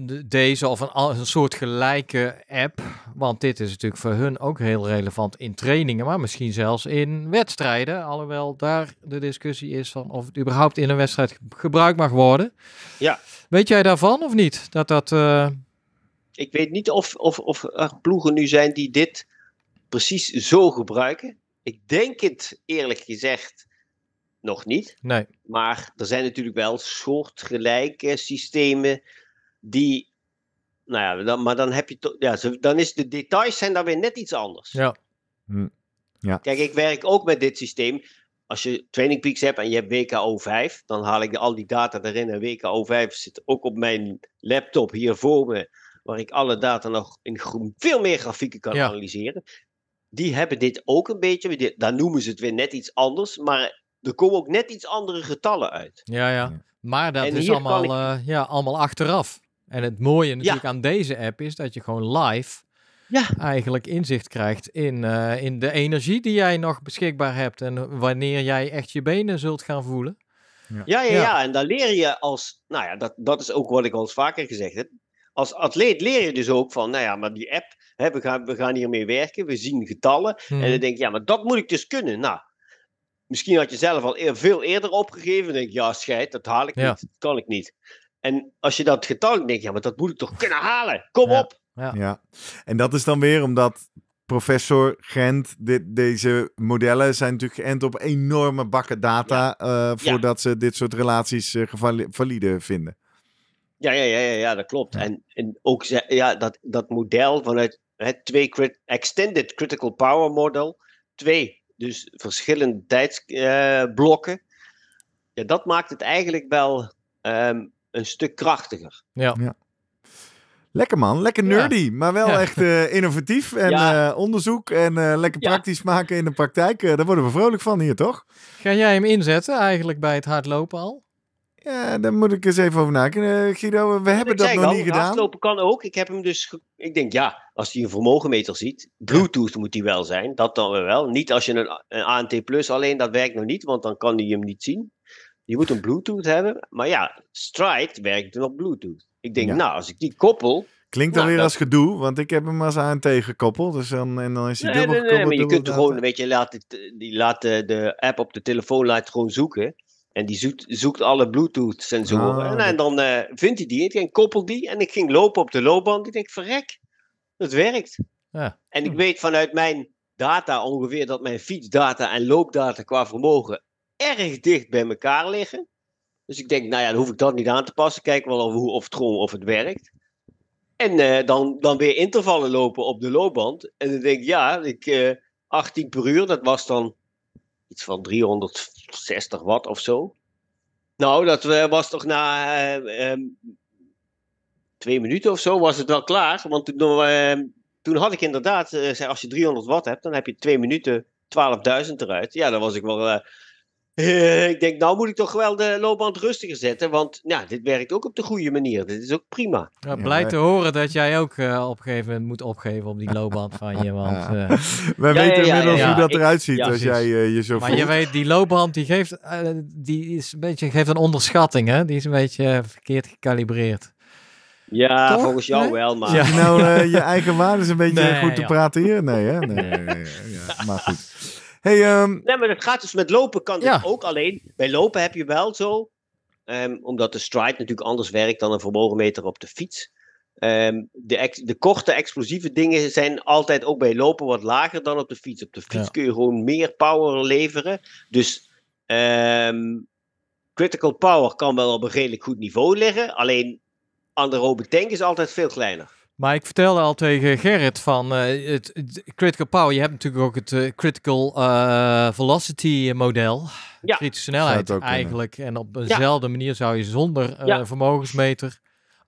de- deze of een, soort gelijke app? Want dit is natuurlijk voor hun ook heel relevant in trainingen, maar misschien zelfs in wedstrijden. Alhoewel daar de discussie is van of het überhaupt in een wedstrijd ge- gebruikt mag worden. Ja. Weet jij daarvan of niet? Dat dat. eh, Ik weet niet of, of, of er ploegen nu zijn die dit precies zo gebruiken. Ik denk het eerlijk gezegd nog niet. nee. Maar er zijn natuurlijk wel soortgelijke systemen die. Nou ja, dan, maar dan heb je toch. Ja, dan is de details zijn dan weer net iets anders. Ja. Kijk, ik werk ook met dit systeem. Als je Training Peaks hebt en je hebt WKO5, dan haal ik al die data erin. En WKO5 zit ook op mijn laptop hier voor me, waar ik alle data nog in veel meer grafieken kan Ja. analyseren. die hebben dit ook een beetje. Daar noemen ze het weer net iets anders. Maar er komen ook net iets andere getallen uit. Ja, ja. Maar dat En is allemaal, eh, ja, allemaal achteraf. En het mooie natuurlijk aan deze app is dat je gewoon live Ja. eigenlijk inzicht krijgt in, eh, in de energie die jij nog beschikbaar hebt. En wanneer jij echt je benen zult gaan voelen. Ja, ja, Ja. ja. En dan leer je als. Nou ja, dat, dat is ook wat ik al eens vaker gezegd heb. Als atleet leer je dus ook van. Nou ja, maar die app. Hè, we, gaan, we gaan hiermee werken. We zien getallen. En dan denk je, ja, maar dat moet ik dus kunnen. Nou. Misschien had je zelf al eer- veel eerder opgegeven. Dan denk je, ja, scheid, dat haal ik Ja. niet. Dat kan ik niet. En als je dat getal denkt, ja, maar dat moet ik toch kunnen halen. Kom Ja. op. Ja, en dat is dan weer omdat professor Gent, dit, deze modellen zijn natuurlijk geënt op enorme bakken data eh, voordat ze dit soort relaties eh, valide vinden. Ja, ja, ja, ja, ja dat klopt. Ja. En, en ook ja, dat, dat model vanuit het twee crit- Extended Critical Power Model, twee, dus verschillende tijdsblokken, ja, dat maakt het eigenlijk wel ehm, een stuk krachtiger. Ja. Lekker man, lekker Ja. nerdy, maar wel Ja. echt eh, innovatief en Ja. eh, onderzoek en eh, lekker Ja. praktisch maken in de praktijk. Eh, daar worden we vrolijk van hier, toch? Ga jij hem inzetten eigenlijk bij het hardlopen al? Ja, daar moet ik eens even over nadenken. Eh, Guido, we hebben dat nog al, niet gedaan. Hardlopen kan ook. Ik heb hem dus. Ik denk ja, als hij een vermogenmeter ziet, Bluetooth moet hij wel zijn. Dat dan weer wel. Niet als je een, een ANT Plus alleen, dat werkt nog niet, want dan kan hij hem niet zien. Je moet een Bluetooth hebben. Maar ja, Stride werkt op Bluetooth. Ik denk, Ja. nou, als ik die koppel. Klinkt dan Nou, weer dat- als gedoe, want ik heb hem als ANT gekoppeld. Dus dan, en dan is hij Nee, dubbel nee, nee, gekoppeld. maar je kunt er gewoon, weet je, laat het, die laat de, de app op de telefoon laat gewoon zoeken. En die zoekt, zoekt alle Bluetooth-sensoren. Ah, en, dat- en dan eh, vindt hij die. Ik denk, koppel die. En ik ging lopen op de loopband. Ik denk, verrek, dat werkt. Ja. En ik weet vanuit mijn data ongeveer dat mijn fietsdata en loopdata qua vermogen erg dicht bij elkaar liggen. Dus ik denk, nou ja, dan hoef ik dat niet aan te passen. Kijk wel of, hoe, of het gewoon of het werkt. En eh, dan, dan weer intervallen lopen op de loopband. En dan denk ik, ja, ik, eh 18 per uur, dat was dan iets van 360 watt of zo. Nou, dat eh, was toch na eh, ehm, twee minuten of zo was het wel klaar. Want toen, eh, toen had ik inderdaad, zei, als je 300 watt hebt, dan heb je twee minuten 12.000 eruit. Ja, dan was ik wel... eh, eh, ik denk, nou moet ik toch wel de loopband rustiger zetten. Want ja, dit werkt ook op de goede manier. Dit is ook prima. Ja, blij te horen dat jij ook eh, op een gegeven moment moet opgeven op die loopband van je. Want, eh, Wij Ja, weten inmiddels ja. hoe dat Ik- eruit ziet ja, als jij eh, je zo maar voelt. je weet, die loopband die geeft, eh, die is een beetje, geeft een onderschatting. Hè? Die is een beetje eh, verkeerd gecalibreerd. Ja, Toch? volgens jou Nee? wel, maar... Ja. Nou eh, je eigen waardes een beetje Nee, goed te ja. praten hier? Nee, hè? Nee, nee, nee, ja, maar goed. Hey, ehm, Nee, maar dat gaat dus met lopen kan dit Ja. ook. Alleen bij lopen heb je wel zo, ehm, omdat de stride natuurlijk anders werkt dan een vermogenmeter op de fiets. Ehm, de, ex- de korte explosieve dingen zijn altijd ook bij lopen wat lager dan op de fiets. Op de fiets Ja. kun je gewoon meer power leveren. Dus critical power kan wel op een redelijk goed niveau liggen. Alleen anaerobe tank is altijd veel kleiner. Maar ik vertelde al tegen Gerrit van eh, het, het critical power. Je hebt natuurlijk ook het eh, critical eh, velocity model. Ja. Kritische snelheid kunnen. eigenlijk. En op eenzelfde manier zou je zonder eh, Ja. vermogensmeter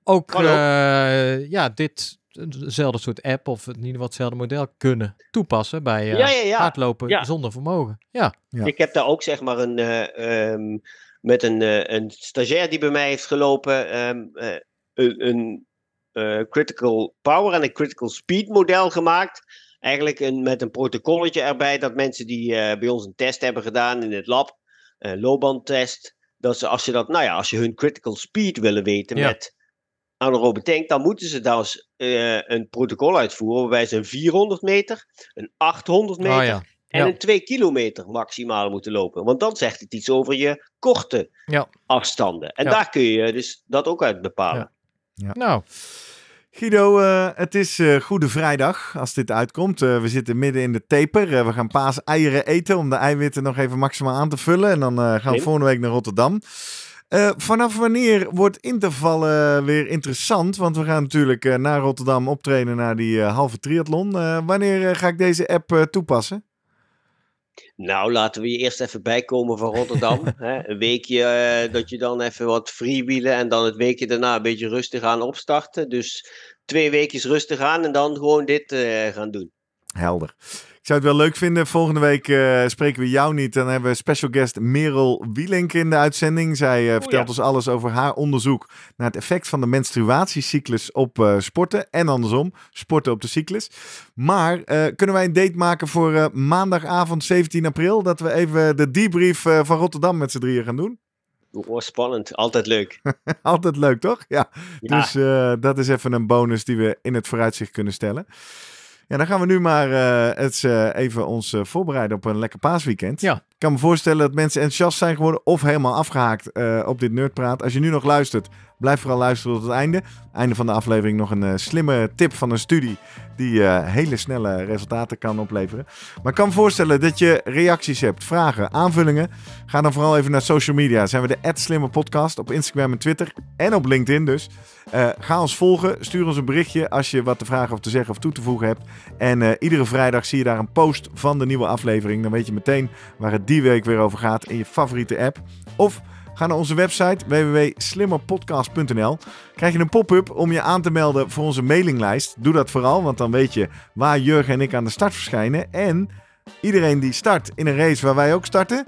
ook, eh, ja, dit eenzelfde soort app of in ieder geval hetzelfde model kunnen toepassen bij eh, Ja, ja, ja. hardlopen Ja. zonder vermogen. Ja, Ja. Ik heb daar ook zeg maar een, eh, ehm, met een, eh, een stagiair die bij mij heeft gelopen, ehm, eh, een, een eh, critical power en een critical speed model gemaakt. Eigenlijk een, met een protocolletje erbij dat mensen die eh, bij ons een test hebben gedaan in het lab, een loopbandtest, dat ze als je dat, nou ja, als je hun critical speed willen weten Ja. met anaerobe tank, dan moeten ze daar eens eh, een protocol uitvoeren waarbij ze een 400 meter, een 800 meter oh, ja. en Ja. een 2 kilometer maximaal moeten lopen. Want dan zegt het iets over je korte Ja. afstanden. En daar kun je dus dat ook uit bepalen. Nou, Guido, eh, het is eh, Goede Vrijdag als dit uitkomt. Eh, we zitten midden in de taper. We gaan paas eieren eten om de eiwitten nog even maximaal aan te vullen. En dan gaan we volgende week naar Rotterdam. Vanaf wanneer wordt intervallen weer interessant? Want we gaan natuurlijk naar Rotterdam optrainen naar die halve triathlon. Wanneer ga ik deze app toepassen? Nou, laten we je eerst even bijkomen van Rotterdam. [laughs] hè. Een weekje eh, dat je dan even wat freewheelen en dan het weekje daarna een beetje rustig aan opstarten. Dus twee weekjes rustig aan en dan gewoon dit eh, gaan doen. Helder. Ik zou het wel leuk vinden. Volgende week eh, spreken we jou niet. Dan hebben we special guest Merel Wielink in de uitzending. Zij eh, vertelt ja. ons alles over haar onderzoek naar het effect van de menstruatiecyclus op eh, sporten. En andersom, sporten op de cyclus. Maar eh, kunnen wij een date maken voor eh, maandagavond 17 april? Dat we even de debrief eh, van Rotterdam met z'n drieën gaan doen? Oh, spannend. Altijd leuk. [laughs] Altijd leuk, toch? Ja. Ja. Dus eh, dat is even een bonus die we in het vooruitzicht kunnen stellen. Ja, dan gaan we nu maar eh, het, eh, even ons eh, voorbereiden op een lekker paasweekend. Ja. Kan me voorstellen dat mensen enthousiast zijn geworden of helemaal afgehaakt eh, op dit Nerdpraat. Als je nu nog luistert, blijf vooral luisteren tot het einde. Einde van de aflevering nog een eh, slimme tip van een studie die eh, hele snelle resultaten kan opleveren. Maar ik kan me voorstellen dat je reacties hebt, vragen, aanvullingen. Ga dan vooral even naar social media. Zijn we de Slimme Podcast op Instagram en Twitter en op LinkedIn dus. Ga ons volgen, stuur ons een berichtje als je wat te vragen of te zeggen of toe te voegen hebt. En iedere vrijdag zie je daar een post van de nieuwe aflevering. Dan weet je meteen waar het die week weer over gaat in je favoriete app. Of ga naar onze website www.slimmerpodcast.nl. Krijg je een pop-up om je aan te melden voor onze mailinglijst. Doe dat vooral, want dan weet je waar Jurgen en ik aan de start verschijnen. En iedereen die start in een race waar wij ook starten,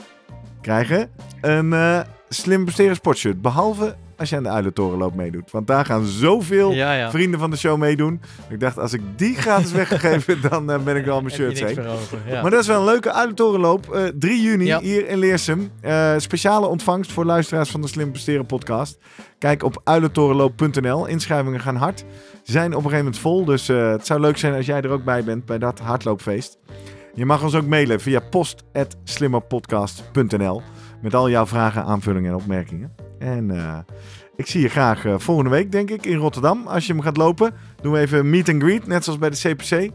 krijgen een eh, slim presteren sportshirt. Behalve als je aan de Uilentorenloop meedoet. Want daar gaan zoveel Ja, ja. vrienden van de show meedoen. Ik dacht, als ik die gratis [laughs] weggegeven, dan eh, ben ik wel mijn niks heen. meer over. Ja. Maar dat is wel een leuke Uilentorenloop. eh 3 juni hier in Leersum. Eh, speciale ontvangst voor luisteraars van de Slim Presteren podcast. Kijk op uilentorenloop.nl. Inschrijvingen gaan hard. Zijn op een gegeven moment vol. Dus het zou leuk zijn als jij er ook bij bent bij dat hardloopfeest. Je mag ons ook mailen via post.slimmerpodcast.nl met al jouw vragen, aanvullingen en opmerkingen. En eh, ik zie je graag eh, volgende week, denk ik, in Rotterdam. Als je hem gaat lopen, doen we even meet and greet, net zoals bij de CPC.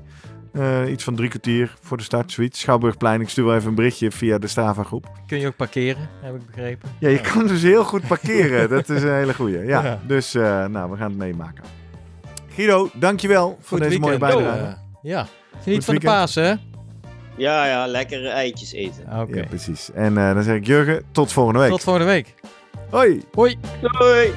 Eh, iets van drie kwartier voor de start, zoiets. Schouwburgplein, ik stuur wel even een berichtje via de Strava-groep. Kun je ook parkeren, heb ik begrepen. Ja, je kan dus heel goed parkeren. [laughs] Dat is een hele goeie. Ja, Ja. dus eh, nou, we gaan het meemaken. Guido, dankjewel voor deze mooie bijdrage. Eh, ja. Geniet van de. Pasen, hè? Ja, ja, lekker eitjes eten. Oké. Ja, precies. En eh, dan zeg ik Jurgen, tot volgende week. Tot volgende week. Hoi! Hoi. Doei!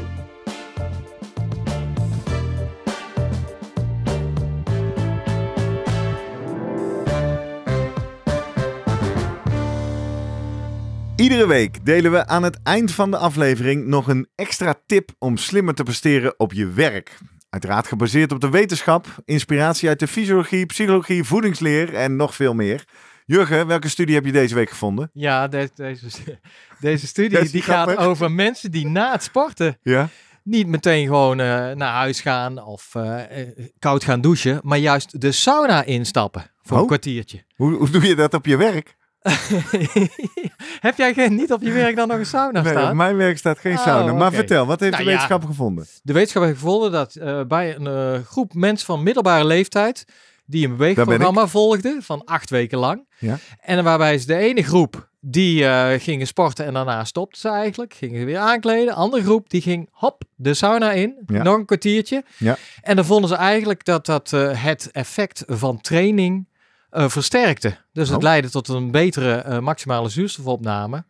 Iedere week delen we aan het eind van de aflevering nog een extra tip om slimmer te presteren op je werk. Uiteraard gebaseerd op de wetenschap, inspiratie uit de fysiologie, psychologie, voedingsleer en nog veel meer. Jurgen, welke studie heb je deze week gevonden? Ja, de- deze, [laughs] deze studie die gaat over mensen die na het sporten Ja? niet meteen gewoon eh, naar huis gaan of eh, eh, koud gaan douchen, maar juist de sauna instappen voor Oh. een kwartiertje. [laughs] Hoe, hoe doe je dat op je werk? Heb jij geen, niet op je werk dan nog een sauna Nee, op staan? mijn werk staat geen Oh, sauna. Maar vertel, wat heeft Nou de ja. wetenschap gevonden? De wetenschap heeft gevonden dat bij een groep mensen van middelbare leeftijd die een beweegprogramma volgden van acht weken lang. Ja. En waarbij ze de ene groep die eh, gingen sporten en daarna stopten ze eigenlijk, gingen ze weer aankleden. De andere groep die ging hop de sauna in, Ja. nog een kwartiertje. Ja. En dan vonden ze eigenlijk dat dat eh, het effect van training eh, versterkte. Dus het Oh. leidde tot een betere maximale zuurstofopname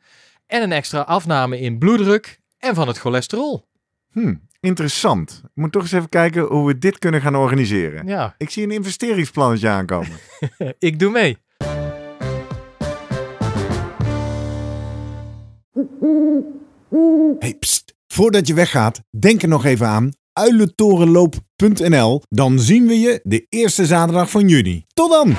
en een extra afname in bloeddruk en van het cholesterol. Hm, interessant. Ik moet toch eens even kijken hoe we dit kunnen gaan organiseren. Ja, Ik zie een investeringsplannetje aankomen. [laughs] ik doe mee. Hey, pst. Voordat je weggaat, denk er nog even aan uilentorenloop.nl. Dan zien we je de eerste zaterdag van juni. Tot dan!